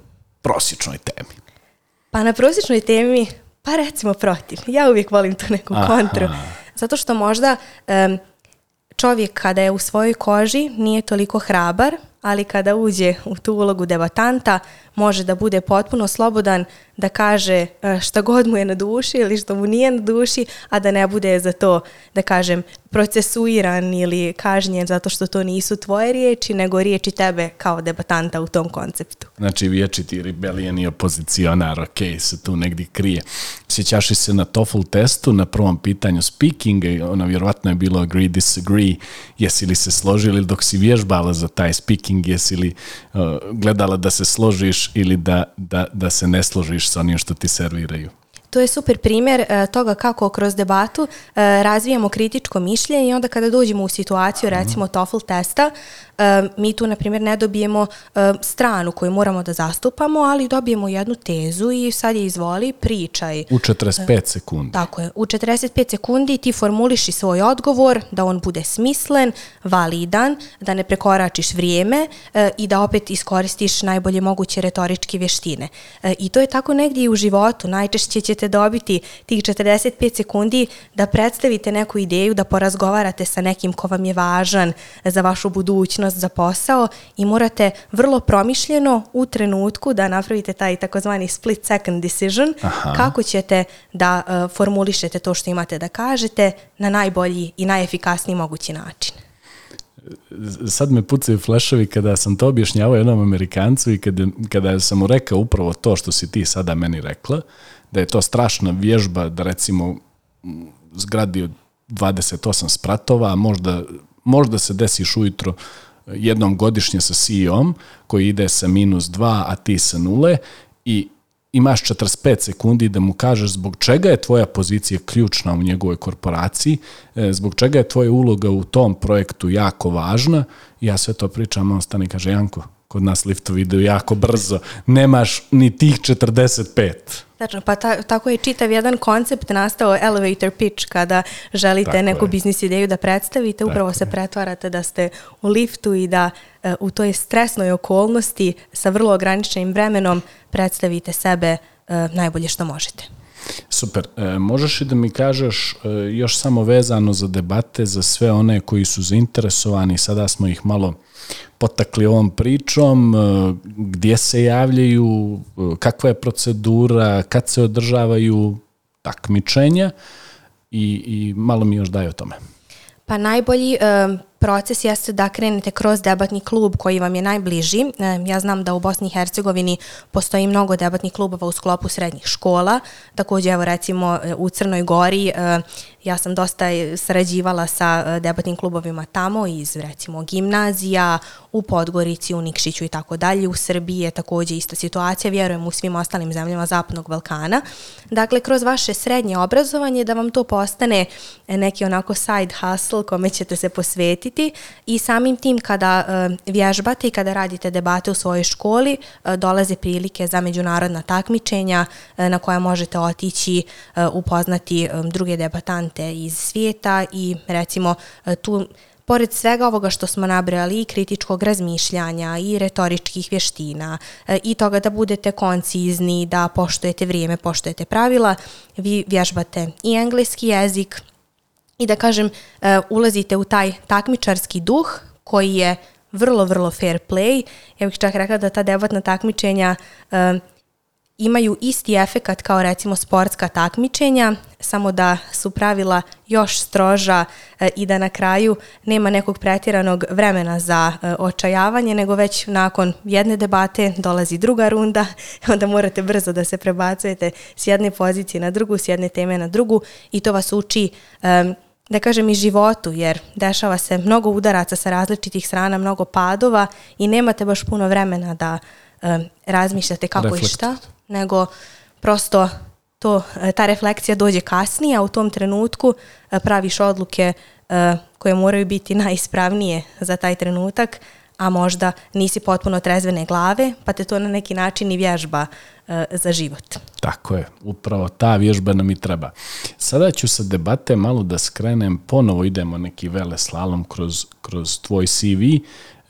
prosječnoj temi?
Pa na prosječnoj temi Pa recimo protiv. Ja uvijek volim tu neku
Aha.
kontru. Zato što možda em, čovjek kada je u svojoj koži nije toliko hrabar, ali kada uđe u tu ulogu debatanta može da bude potpuno slobodan da kaže e, šta god mu je na duši ili što mu nije na duši, a da ne bude za to, da kažem, procesuiran ili kažnjen zato što to nisu tvoje riječi, nego riječi tebe kao debatanta u tom konceptu.
Znači vječiti rebelijan i opozicionar, ok, se tu negdje krije. Sjećaš li se na TOEFL testu na prvom pitanju speaking, ono vjerovatno je bilo agree, disagree, jesi li se složili dok si vježbala za taj speaking, jesi ili uh, gledala da se složiš ili da, da, da se ne složiš sa onim što ti serviraju?
To je super primjer e, toga kako kroz debatu e, razvijamo kritičko mišljenje i onda kada dođemo u situaciju recimo TOEFL testa, e, mi tu na primjer ne dobijemo e, stranu koju moramo da zastupamo, ali dobijemo jednu tezu i sad je izvoli, pričaj.
U 45 sekundi.
Tako je. U 45 sekundi ti formuliši svoj odgovor, da on bude smislen, validan, da ne prekoračiš vrijeme e, i da opet iskoristiš najbolje moguće retoričke vještine. E, I to je tako negdje i u životu. Najčešće ćete dobiti tih 45 sekundi da predstavite neku ideju, da porazgovarate sa nekim ko vam je važan za vašu budućnost, za posao i morate vrlo promišljeno u trenutku da napravite taj takozvani split second decision
Aha.
kako ćete da uh, formulišete to što imate da kažete na najbolji i najefikasniji mogući način.
sad me pucaju flešovi kada sam to objašnjavao jednom Amerikancu i kada, kada sam mu rekao upravo to što si ti sada meni rekla, da je to strašna vježba da recimo zgradi od 28 spratova, a možda, možda se desiš ujutro e, jednom godišnje sa CEO-om koji ide sa minus 2, a ti sa nule i imaš 45 sekundi da mu kažeš zbog čega je tvoja pozicija ključna u njegovoj korporaciji, e, zbog čega je tvoja uloga u tom projektu jako važna. Ja sve to pričam, on stane i kaže, Janko, kod nas liftovi idu jako brzo, nemaš ni tih 45.
Tačno, pa ta, tako je čitav jedan koncept nastao elevator pitch kada želite
Tako
neku
je.
biznis ideju da predstavite, upravo se pretvarate da ste u liftu i da e, u toj stresnoj okolnosti sa vrlo ograničenim vremenom predstavite sebe e, najbolje što možete.
Super. E, možeš i da mi kažeš e, još samo vezano za debate, za sve one koji su zainteresovani, sada smo ih malo potakli ovom pričom, e, gdje se javljaju, e, kakva je procedura, kad se održavaju takmičenja i, i malo mi još daje o tome.
Pa najbolji e, proces jeste da krenete kroz debatni klub koji vam je najbliži. E, ja znam da u Bosni i Hercegovini postoji mnogo debatnih klubova u sklopu srednjih škola. Također, evo recimo e, u Crnoj Gori e, ja sam dosta sređivala sarađivala sa eh, debatnim klubovima tamo iz recimo gimnazija, u Podgorici, u Nikšiću i tako dalje. U Srbiji je također ista situacija, vjerujem u svim ostalim zemljama Zapadnog Balkana. Dakle, kroz vaše srednje obrazovanje da vam to postane eh, neki onako side hustle kome ćete se posvetiti i samim tim kada vježbate i kada radite debate u svojoj školi, dolaze prilike za međunarodna takmičenja na koja možete otići, upoznati druge debatante iz svijeta i recimo tu Pored svega ovoga što smo nabrali i kritičkog razmišljanja i retoričkih vještina e, i toga da budete koncizni, da poštujete vrijeme, poštujete pravila, vi vježbate i engleski jezik i da kažem e, ulazite u taj takmičarski duh koji je vrlo, vrlo fair play. Ja bih čak rekla da ta debatna takmičenja e, imaju isti efekat kao recimo sportska takmičenja, samo da su pravila još stroža e, i da na kraju nema nekog pretjeranog vremena za e, očajavanje, nego već nakon jedne debate dolazi druga runda, onda morate brzo da se prebacujete s jedne pozicije na drugu, s jedne teme na drugu i to vas uči e, da kažem i životu, jer dešava se mnogo udaraca sa različitih strana, mnogo padova i nemate baš puno vremena da razmišljate kako i
Reflektirate.
šta, nego prosto to, e, ta refleksija dođe kasnije, a u tom trenutku e, praviš odluke e, koje moraju biti najispravnije za taj trenutak, a možda nisi potpuno trezvene glave, pa te to na neki način i vježba e, za život.
Tako je, upravo ta vježba nam i treba. Sada ću sa debate malo da skrenem, ponovo idemo neki vele slalom kroz, kroz tvoj CV.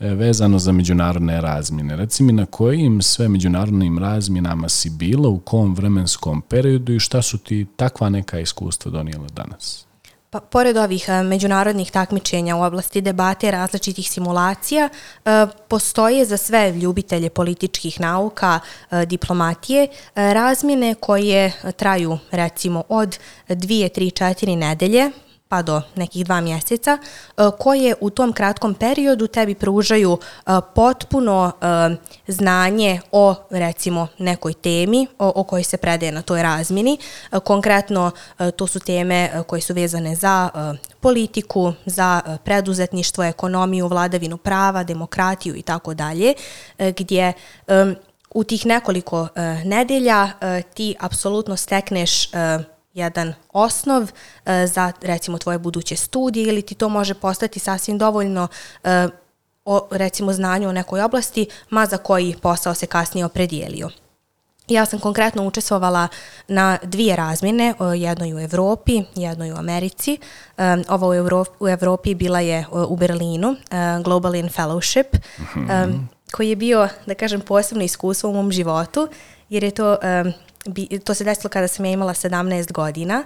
E, vezano za međunarodne razmjene. Reci mi na kojim sve međunarodnim razmjenama si bila, u kom vremenskom periodu i šta su ti takva neka iskustva donijela danas?
Pa, pored ovih a, međunarodnih takmičenja u oblasti debate različitih simulacija, a, postoje za sve ljubitelje političkih nauka, a, diplomatije, razmjene koje traju recimo od dvije, tri, četiri nedelje, pa do nekih dva mjeseca, e, koje u tom kratkom periodu tebi pružaju e, potpuno e, znanje o, recimo, nekoj temi o, o kojoj se predaje na toj razmini. Konkretno, to su teme koje su vezane za politiku, za preduzetništvo, ekonomiju, vladavinu prava, demokratiju i tako dalje, gdje u tih nekoliko nedelja ti apsolutno stekneš jedan osnov e, za recimo tvoje buduće studije ili ti to može postati sasvim dovoljno e, o recimo znanju o nekoj oblasti, ma za koji posao se kasnije opredijelio. Ja sam konkretno učestvovala na dvije razmjene, jednoj u Evropi, jednoj u Americi. E, Ovo u, Evropi, u Evropi bila je u Berlinu, Global in Fellowship, -hmm. koji je bio, da kažem, posebno iskustvo u mom životu, jer je to bi, to se desilo kada sam ja imala 17 godina.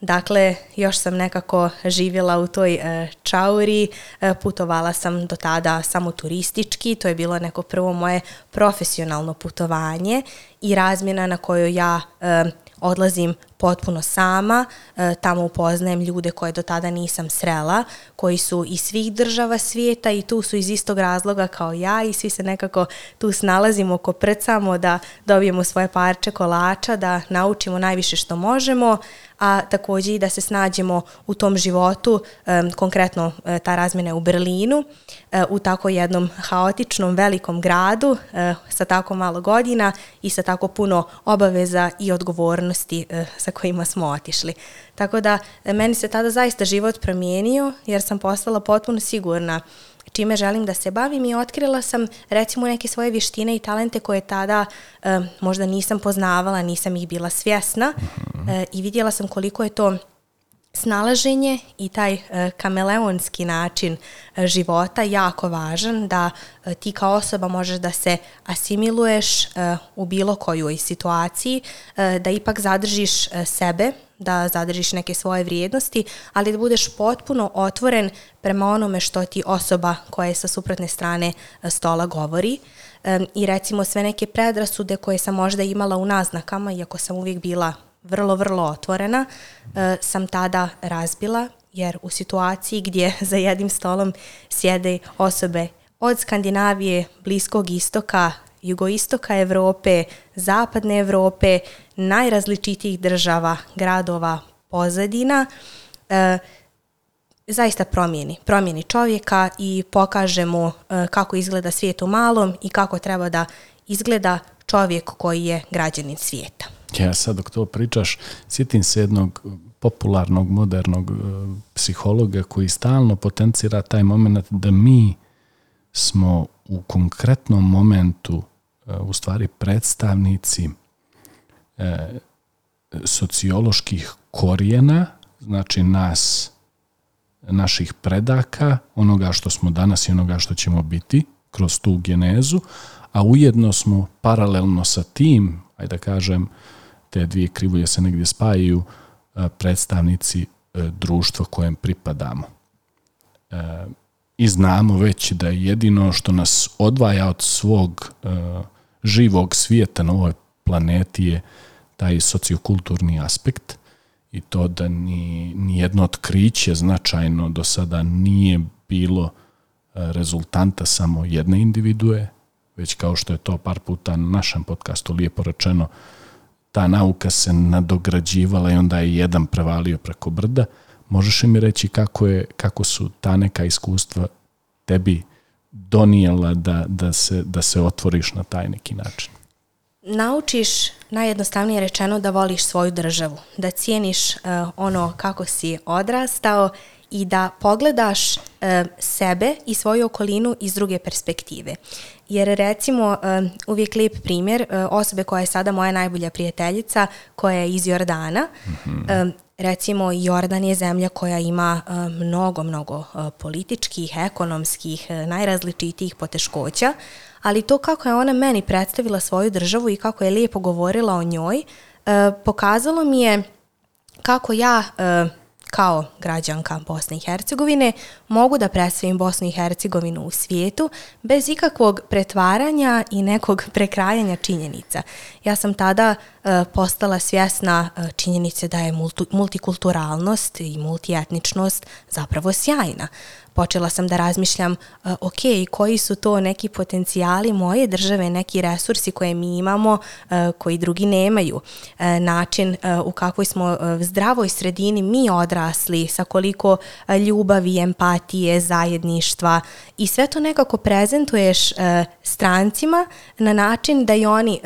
Dakle, još sam nekako živjela u toj e, čauri, e, putovala sam do tada samo turistički, to je bilo neko prvo moje profesionalno putovanje i razmjena na koju ja e, odlazim potpuno sama, e, tamo upoznajem ljude koje do tada nisam srela, koji su iz svih država svijeta i tu su iz istog razloga kao ja i svi se nekako tu snalazimo, koprcamo da dobijemo svoje parče kolača, da naučimo najviše što možemo, a također i da se snađemo u tom životu, e, konkretno e, ta razmjena u Berlinu, e, u tako jednom haotičnom velikom gradu e, sa tako malo godina i sa tako puno obaveza i odgovornosti e, sa kojima smo otišli. Tako da e, meni se tada zaista život promijenio jer sam postala potpuno sigurna čime želim da se bavim i otkrila sam recimo neke svoje vještine i talente koje tada e, možda nisam poznavala, nisam ih bila svjesna e, i vidjela sam koliko je to snalaženje i taj e, kameleonski način e, života jako važan da e, ti kao osoba možeš da se asimiluješ u bilo kojoj situaciji, da ipak zadržiš sebe, da zadržiš neke svoje vrijednosti, ali da budeš potpuno otvoren prema onome što ti osoba koja je sa suprotne strane stola govori. I recimo sve neke predrasude koje sam možda imala u naznakama, iako sam uvijek bila vrlo, vrlo otvorena, e, sam tada razbila, jer u situaciji gdje za jednim stolom sjede osobe od Skandinavije, Bliskog istoka, jugoistoka Evrope, zapadne Evrope, najrazličitijih država, gradova, pozadina, e, zaista promijeni. Promijeni čovjeka i pokaže mu e, kako izgleda svijet u malom i kako treba da izgleda čovjek koji je građanin svijeta.
Ja sad dok to pričaš, sjetim se jednog popularnog, modernog e, psihologa koji stalno potencira taj moment da mi smo u konkretnom momentu e, u stvari predstavnici e, socioloških korijena, znači nas, naših predaka, onoga što smo danas i onoga što ćemo biti kroz tu genezu, a ujedno smo paralelno sa tim, ajde da kažem, uh, te dvije krivulje se negdje spajaju e, predstavnici e, društva kojem pripadamo. E, I znamo već da je jedino što nas odvaja od svog živog svijeta na ovoj planeti je taj sociokulturni aspekt i to da ni, ni jedno otkriće značajno do sada nije bilo rezultanta samo jedne individue, već kao što je to par puta na našem podcastu lijepo rečeno, ta nauka se nadograđivala i onda je jedan prevalio preko brda. Možeš li mi reći kako, je, kako su ta neka iskustva tebi donijela da, da, se, da se otvoriš na taj neki način?
Naučiš, najjednostavnije rečeno, da voliš svoju državu, da cijeniš uh, ono kako si odrastao i da pogledaš e, sebe i svoju okolinu iz druge perspektive. Jer recimo e, uvijek lijep primjer e, osobe koja je sada moja najbolja prijateljica koja je iz Jordana. Mm-hmm. Recimo Jordan je zemlja koja ima mnogo, mnogo političkih, ekonomskih, najrazličitijih poteškoća, ali to kako je ona meni predstavila svoju državu i kako je lijepo govorila o njoj, pokazalo mi je kako ja kao građanka Bosne i Hercegovine mogu da predstavim Bosnu i Hercegovinu u svijetu bez ikakvog pretvaranja i nekog prekrajanja činjenica. Ja sam tada E, postala svjesna e, činjenice da je multikulturalnost i multietničnost zapravo sjajna. Počela sam da razmišljam, e, ok, koji su to neki potencijali moje države, neki resursi koje mi imamo, koji drugi nemaju, način u kakvoj smo zdravoj sredini mi odrasli, sa koliko ljubavi, empatije, zajedništva i sve to nekako prezentuješ strancima na način da i oni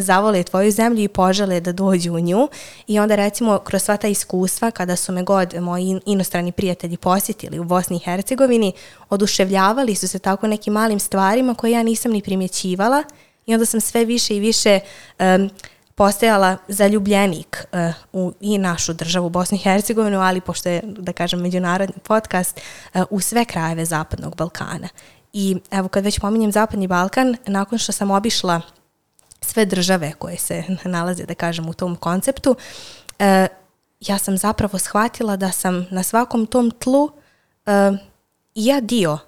zavole tvoju zemlju i požele da dođu u nju i onda recimo kroz sva ta iskustva kada su me god moji inostrani prijatelji posjetili u Bosni i Hercegovini, oduševljavali su se tako nekim malim stvarima koje ja nisam ni primjećivala i onda sam sve više i više um, postajala zaljubljenik uh, u i našu državu Bosnu i Hercegovinu, ali pošto je, da kažem, međunarodni podcast, uh, u sve krajeve Zapadnog Balkana. I evo kad već pominjem Zapadni Balkan, nakon što sam obišla sve države koje se nalaze, da kažem, u tom konceptu, e, ja sam zapravo shvatila da sam na svakom tom tlu e, ja dio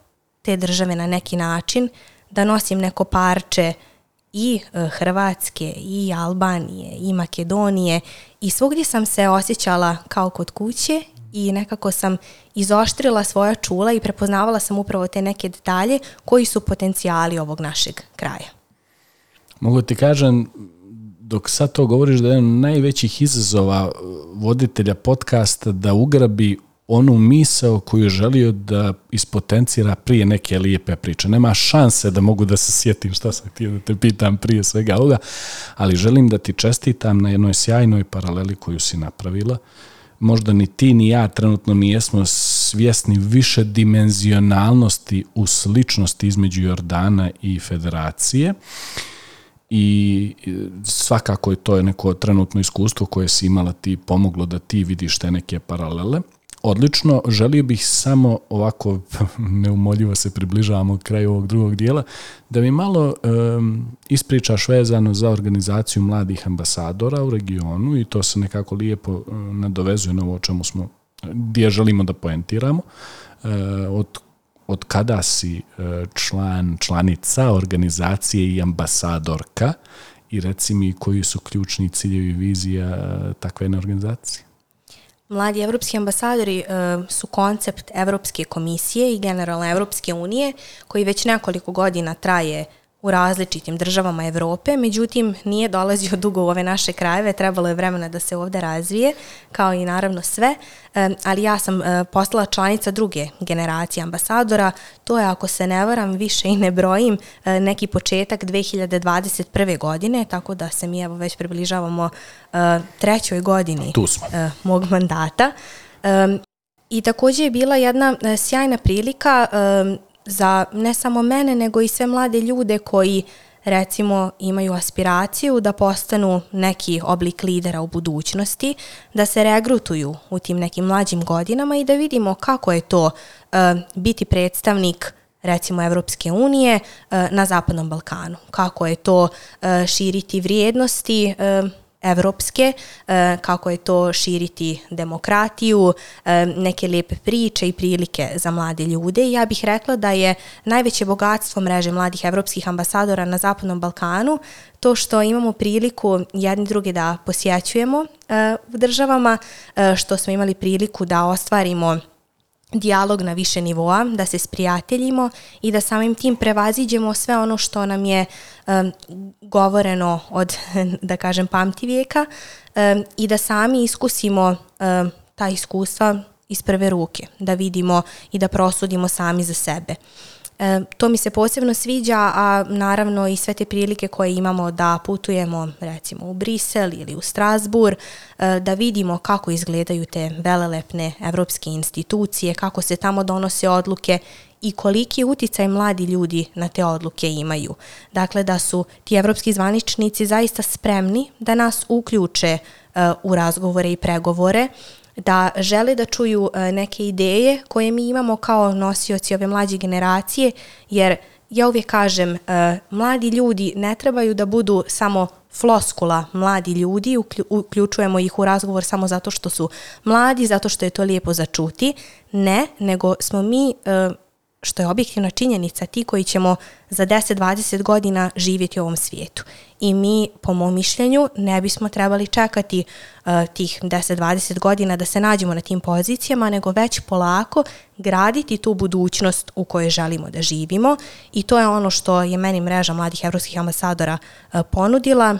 te države na neki način, da nosim neko parče i e, Hrvatske, i Albanije, i Makedonije i svugdje sam se osjećala kao kod kuće i nekako sam izoštrila svoja čula i prepoznavala sam upravo te neke detalje koji su potencijali ovog našeg kraja.
Mogu ti kažem, dok sad to govoriš da je jedan najvećih izazova uh, voditelja podcasta da ugrabi onu misao koju je želio da ispotencira prije neke lijepe priče. Nema šanse da mogu da se sjetim šta sam htio da te pitam prije svega ovoga, ali želim da ti čestitam na jednoj sjajnoj paraleli koju si napravila. Možda ni ti ni ja trenutno nijesmo svjesni više dimenzionalnosti u sličnosti između Jordana i Federacije. Uh, i svakako je to neko trenutno iskustvo koje si imala ti pomoglo da ti vidiš te neke paralele. Odlično, želio bih samo ovako neumoljivo se približavamo kraju ovog drugog dijela, da mi malo um, ispričaš vezano za organizaciju mladih ambasadora u regionu i to se nekako lijepo um, nadovezuje na ovo o čemu smo, gdje želimo da poentiramo, uh, od od kada si e, član, članica organizacije i ambasadorka i reci mi koji su ključni ciljevi vizija e, takve jedne organizacije?
Mladi evropski ambasadori e, su koncept Evropske komisije i generalno Evropske unije koji već nekoliko godina traje uh, u različitim državama Evrope, međutim nije dolazio dugo u ove naše krajeve, trebalo je vremena da se ovde razvije, kao i naravno sve, ali ja sam e, postala članica druge generacije ambasadora, to je ako se ne varam više i ne brojim e, neki početak 2021. godine, tako da se mi evo već približavamo e, trećoj godini mog mandata. I također je bila jedna sjajna prilika za ne samo mene, nego i sve mlade ljude koji recimo imaju aspiraciju da postanu neki oblik lidera u budućnosti, da se regrutuju u tim nekim mlađim godinama i da vidimo kako je to uh, biti predstavnik recimo Evropske unije uh, na Zapadnom Balkanu. Kako je to uh, širiti vrijednosti uh, evropske, e, kako je to širiti demokratiju, e, neke lijepe priče i prilike za mlade ljude. Ja bih rekla da je najveće bogatstvo mreže mladih evropskih ambasadora na Zapadnom Balkanu to što imamo priliku jedni druge da posjećujemo e, u državama, što smo imali priliku da ostvarimo dijalog na više nivoa, da se sprijateljimo i da samim tim prevaziđemo sve ono što nam je um, govoreno od, da kažem, pamti vijeka um, i da sami iskusimo um, ta iskustva iz prve ruke, da vidimo i da prosudimo sami za sebe. E, to mi se posebno sviđa, a naravno i sve te prilike koje imamo da putujemo recimo u Brisel ili u Strasbur, e, da vidimo kako izgledaju te velelepne evropske institucije, kako se tamo donose odluke i koliki uticaj mladi ljudi na te odluke imaju. Dakle, da su ti evropski zvaničnici zaista spremni da nas uključe uh, u razgovore i pregovore, da žele da čuju e, neke ideje koje mi imamo kao nosioci ove mlađe generacije, jer ja uvijek kažem, e, mladi ljudi ne trebaju da budu samo floskula mladi ljudi, uključujemo ih u razgovor samo zato što su mladi, zato što je to lijepo začuti. Ne, nego smo mi e, što je objektivna činjenica, ti koji ćemo za 10-20 godina živjeti u ovom svijetu. I mi, po mom mišljenju, ne bismo trebali čekati uh, tih 10-20 godina da se nađemo na tim pozicijama, nego već polako graditi tu budućnost u kojoj želimo da živimo. I to je ono što je meni mreža mladih evropskih ambasadora uh, ponudila.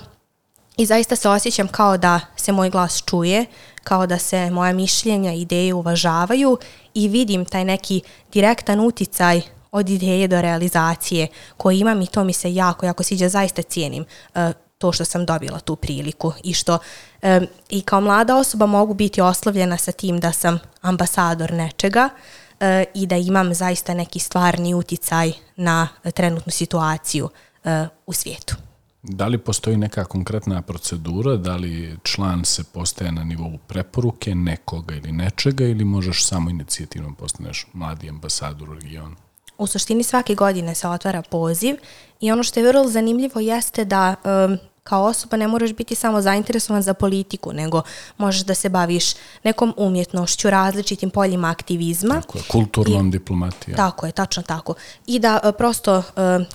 I zaista se osjećam kao da se moj glas čuje, kao da se moja mišljenja i ideje uvažavaju i vidim taj neki direktan uticaj od ideje do realizacije koji imam i to mi se jako, jako sviđa, zaista cijenim uh, to što sam dobila tu priliku i što um, i kao mlada osoba mogu biti oslovljena sa tim da sam ambasador nečega uh, i da imam zaista neki stvarni uticaj na trenutnu situaciju uh, u svijetu.
Da li postoji neka konkretna procedura, da li član se postaje na nivou preporuke nekoga ili nečega ili možeš samo inicijativno postaneš mladi ambasador u regionu?
U suštini svake godine se otvara poziv i ono što je vrlo zanimljivo jeste da um, kao osoba ne moraš biti samo zainteresovan za politiku, nego možeš da se baviš nekom umjetnošću, različitim poljima aktivizma.
Tako je, kulturnom diplomatijom.
Tako je, tačno tako. I da uh, prosto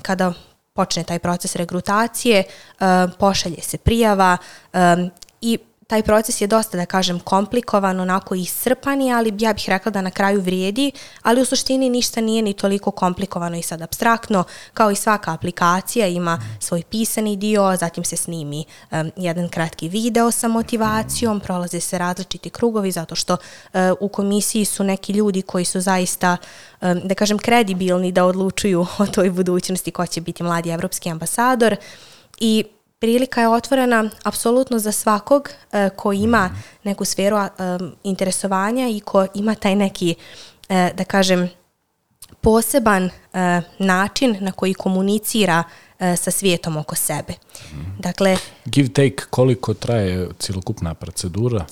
kada počne taj proces regrutacije, eh, pošalje se prijava eh, i taj proces je dosta, da kažem, komplikovan, onako iscrpani, ali ja bih rekla da na kraju vrijedi, ali u suštini ništa nije ni toliko komplikovano i sad abstraktno, kao i svaka aplikacija ima svoj pisani dio, zatim se snimi um, jedan kratki video sa motivacijom, prolaze se različiti krugovi, zato što uh, u komisiji su neki ljudi koji su zaista, um, da kažem, kredibilni da odlučuju o toj budućnosti ko će biti mladi evropski ambasador i prilika je otvorena apsolutno za svakog uh, ko ima neku sferu um, interesovanja i ko ima taj neki, uh, da kažem, poseban uh, način na koji komunicira uh, sa svijetom oko sebe.
Dakle, Give take, koliko traje cilokupna procedura?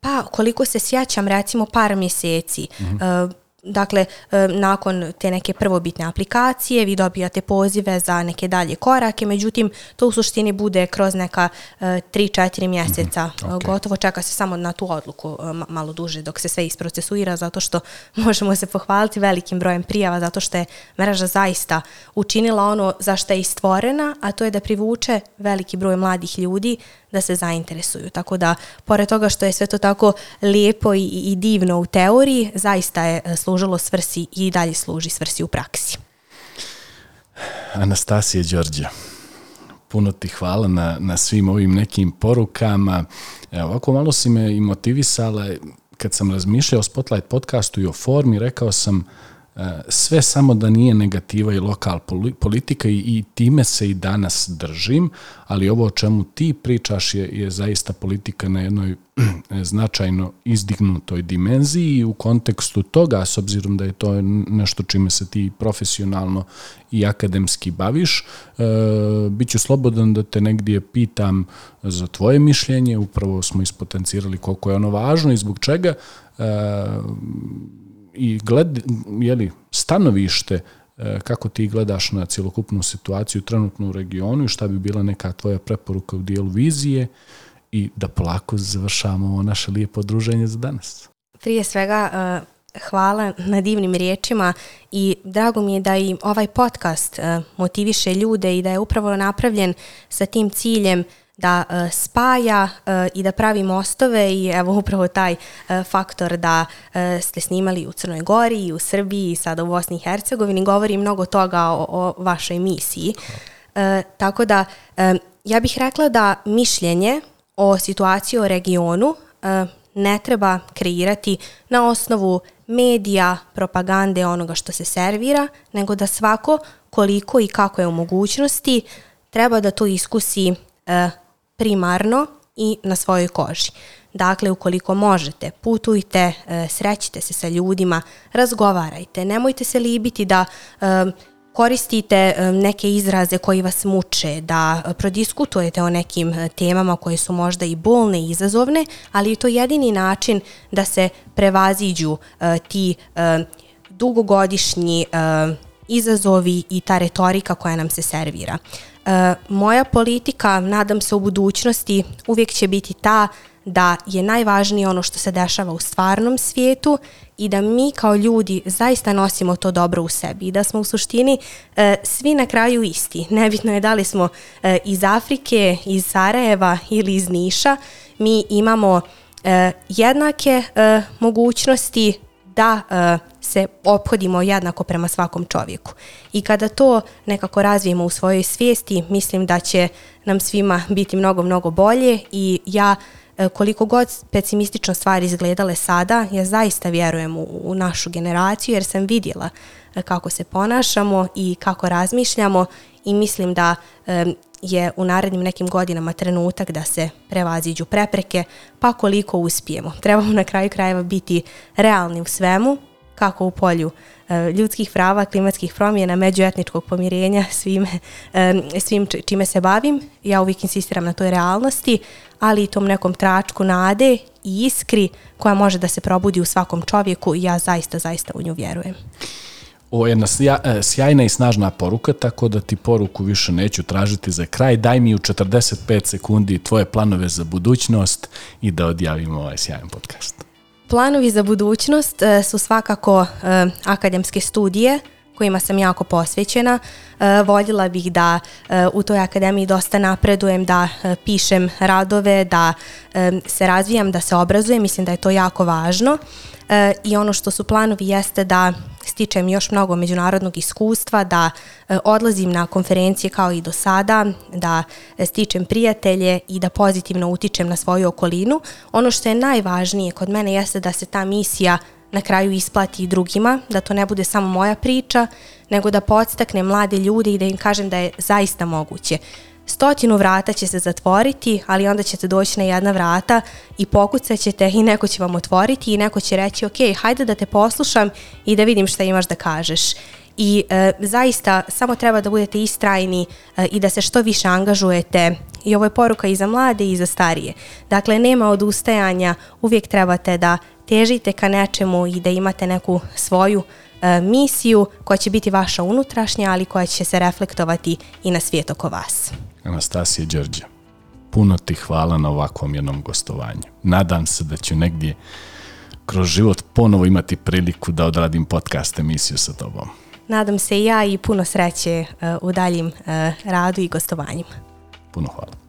Pa, koliko se sjećam, recimo par mjeseci. Mm -hmm. uh, Dakle, nakon te neke prvobitne aplikacije vi dobijate pozive za neke dalje korake, međutim, to u suštini bude kroz neka 3-4 e, mjeseca. Mm -hmm. okay. Gotovo čeka se samo na tu odluku e, malo duže dok se sve isprocesuira, zato što možemo se pohvaliti velikim brojem prijava, zato što je mreža zaista učinila ono za što je istvorena, a to je da privuče veliki broj mladih ljudi da se zainteresuju. Tako da, pored toga što je sve to tako lijepo i, i divno u teoriji, zaista je e, služilo svrsi i dalje služi svrsi u praksi.
Anastasija Đorđe, puno ti hvala na, na svim ovim nekim porukama. Evo, ovako malo si me i motivisala. Kad sam razmišljao o Spotlight podcastu i o formi, rekao sam sve samo da nije negativa i lokal politika i, i time se i danas držim, ali ovo o čemu ti pričaš je, je zaista politika na jednoj značajno izdignutoj dimenziji i u kontekstu toga, s obzirom da je to nešto čime se ti profesionalno i akademski baviš, e, bit ću slobodan da te negdje pitam za tvoje mišljenje, upravo smo ispotencirali koliko je ono važno i zbog čega. E, i gled, jeli, stanovište e, kako ti gledaš na cjelokupnu situaciju trenutno u regionu i šta bi bila neka tvoja preporuka u dijelu vizije i da polako završamo ovo naše lijepo druženje za danas.
Prije svega, e, hvala na divnim riječima i drago mi je da i ovaj podcast e, motiviše ljude i da je upravo napravljen sa tim ciljem da uh, spaja uh, i da pravi mostove i evo upravo taj uh, faktor da uh, ste snimali u Crnoj Gori i u Srbiji i sada u Bosni i Hercegovini govori mnogo toga o, o vašoj misiji. Uh, tako da ja bih rekla da mišljenje o situaciji u regionu uh, ne treba kreirati na osnovu medija, propagande onoga što se servira, nego da svako koliko i kako je u mogućnosti treba da to iskusi e, primarno i na svojoj koži. Dakle, ukoliko možete, putujte, e, srećite se sa ljudima, razgovarajte, nemojte se libiti da e, koristite e, neke izraze koji vas muče, da prodiskutujete o nekim temama koje su možda i bolne i izazovne, ali je to jedini način da se prevaziđu ti dugogodišnji izazovi i ta retorika koja nam se servira. E, moja politika, nadam se u budućnosti, uvijek će biti ta da je najvažnije ono što se dešava u stvarnom svijetu i da mi kao ljudi zaista nosimo to dobro u sebi i da smo u suštini e, svi na kraju isti. Nebitno je da li smo e, iz Afrike, iz Sarajeva ili iz Niša, mi imamo e, jednake e, mogućnosti da e, se ophodimo jednako prema svakom čovjeku. I kada to nekako razvijemo u svojoj svijesti, mislim da će nam svima biti mnogo, mnogo bolje i ja eh, koliko god pesimistično stvari izgledale sada, ja zaista vjerujem u, u našu generaciju jer sam vidjela eh, kako se ponašamo i kako razmišljamo i mislim da je u narednim nekim godinama trenutak da se prevaziđu prepreke, pa koliko uspijemo. Trebamo na kraju krajeva biti realni u svemu, kako u polju e, ljudskih prava, klimatskih promjena, međuetničkog pomirenja, svime, e, svim čime se bavim. Ja uvijek insistiram na toj realnosti, ali i tom nekom tračku nade i iskri koja može da se probudi u svakom čovjeku i ja zaista, zaista u nju vjerujem.
Ovo je jedna e, sjajna i snažna poruka, tako da ti poruku više neću tražiti za kraj. Daj mi u 45 sekundi tvoje planove za budućnost i da odjavimo ovaj sjajan podcast.
Planovi za budućnost e, su svakako e, akademske studije kojima sam jako posvećena. E, voljela bih da e, u toj akademiji dosta napredujem, da e, pišem radove, da se razvijam, da se obrazujem. Mislim da je to jako važno. I ono što su planovi jeste da stičem još mnogo međunarodnog iskustva, da e, odlazim na konferencije kao i do sada, da e, stičem prijatelje i da pozitivno utičem na svoju okolinu. Ono što je najvažnije kod mene jeste da se ta misija na kraju isplati i drugima, da to ne bude samo moja priča, nego da podstakne mlade ljude i da im kažem da je zaista moguće stotinu vrata će se zatvoriti, ali onda ćete doći na jedna vrata i pokucat ćete i neko će vam otvoriti i neko će reći ok, hajde da te poslušam i da vidim šta imaš da kažeš. I e, zaista samo treba da budete istrajni e, i da se što više angažujete i ovo je poruka i za mlade i za starije. Dakle, nema odustajanja, uvijek trebate da težite ka nečemu i da imate neku svoju e, misiju koja će biti vaša unutrašnja, ali koja će se reflektovati i na svijet oko vas.
Anastasije Đorđe, puno ti hvala na ovakvom jednom gostovanju. Nadam se da ću negdje kroz život ponovo imati priliku da odradim podcast emisiju sa tobom.
Nadam se i ja i puno sreće uh, u daljim uh, radu i gostovanjima.
Puno hvala.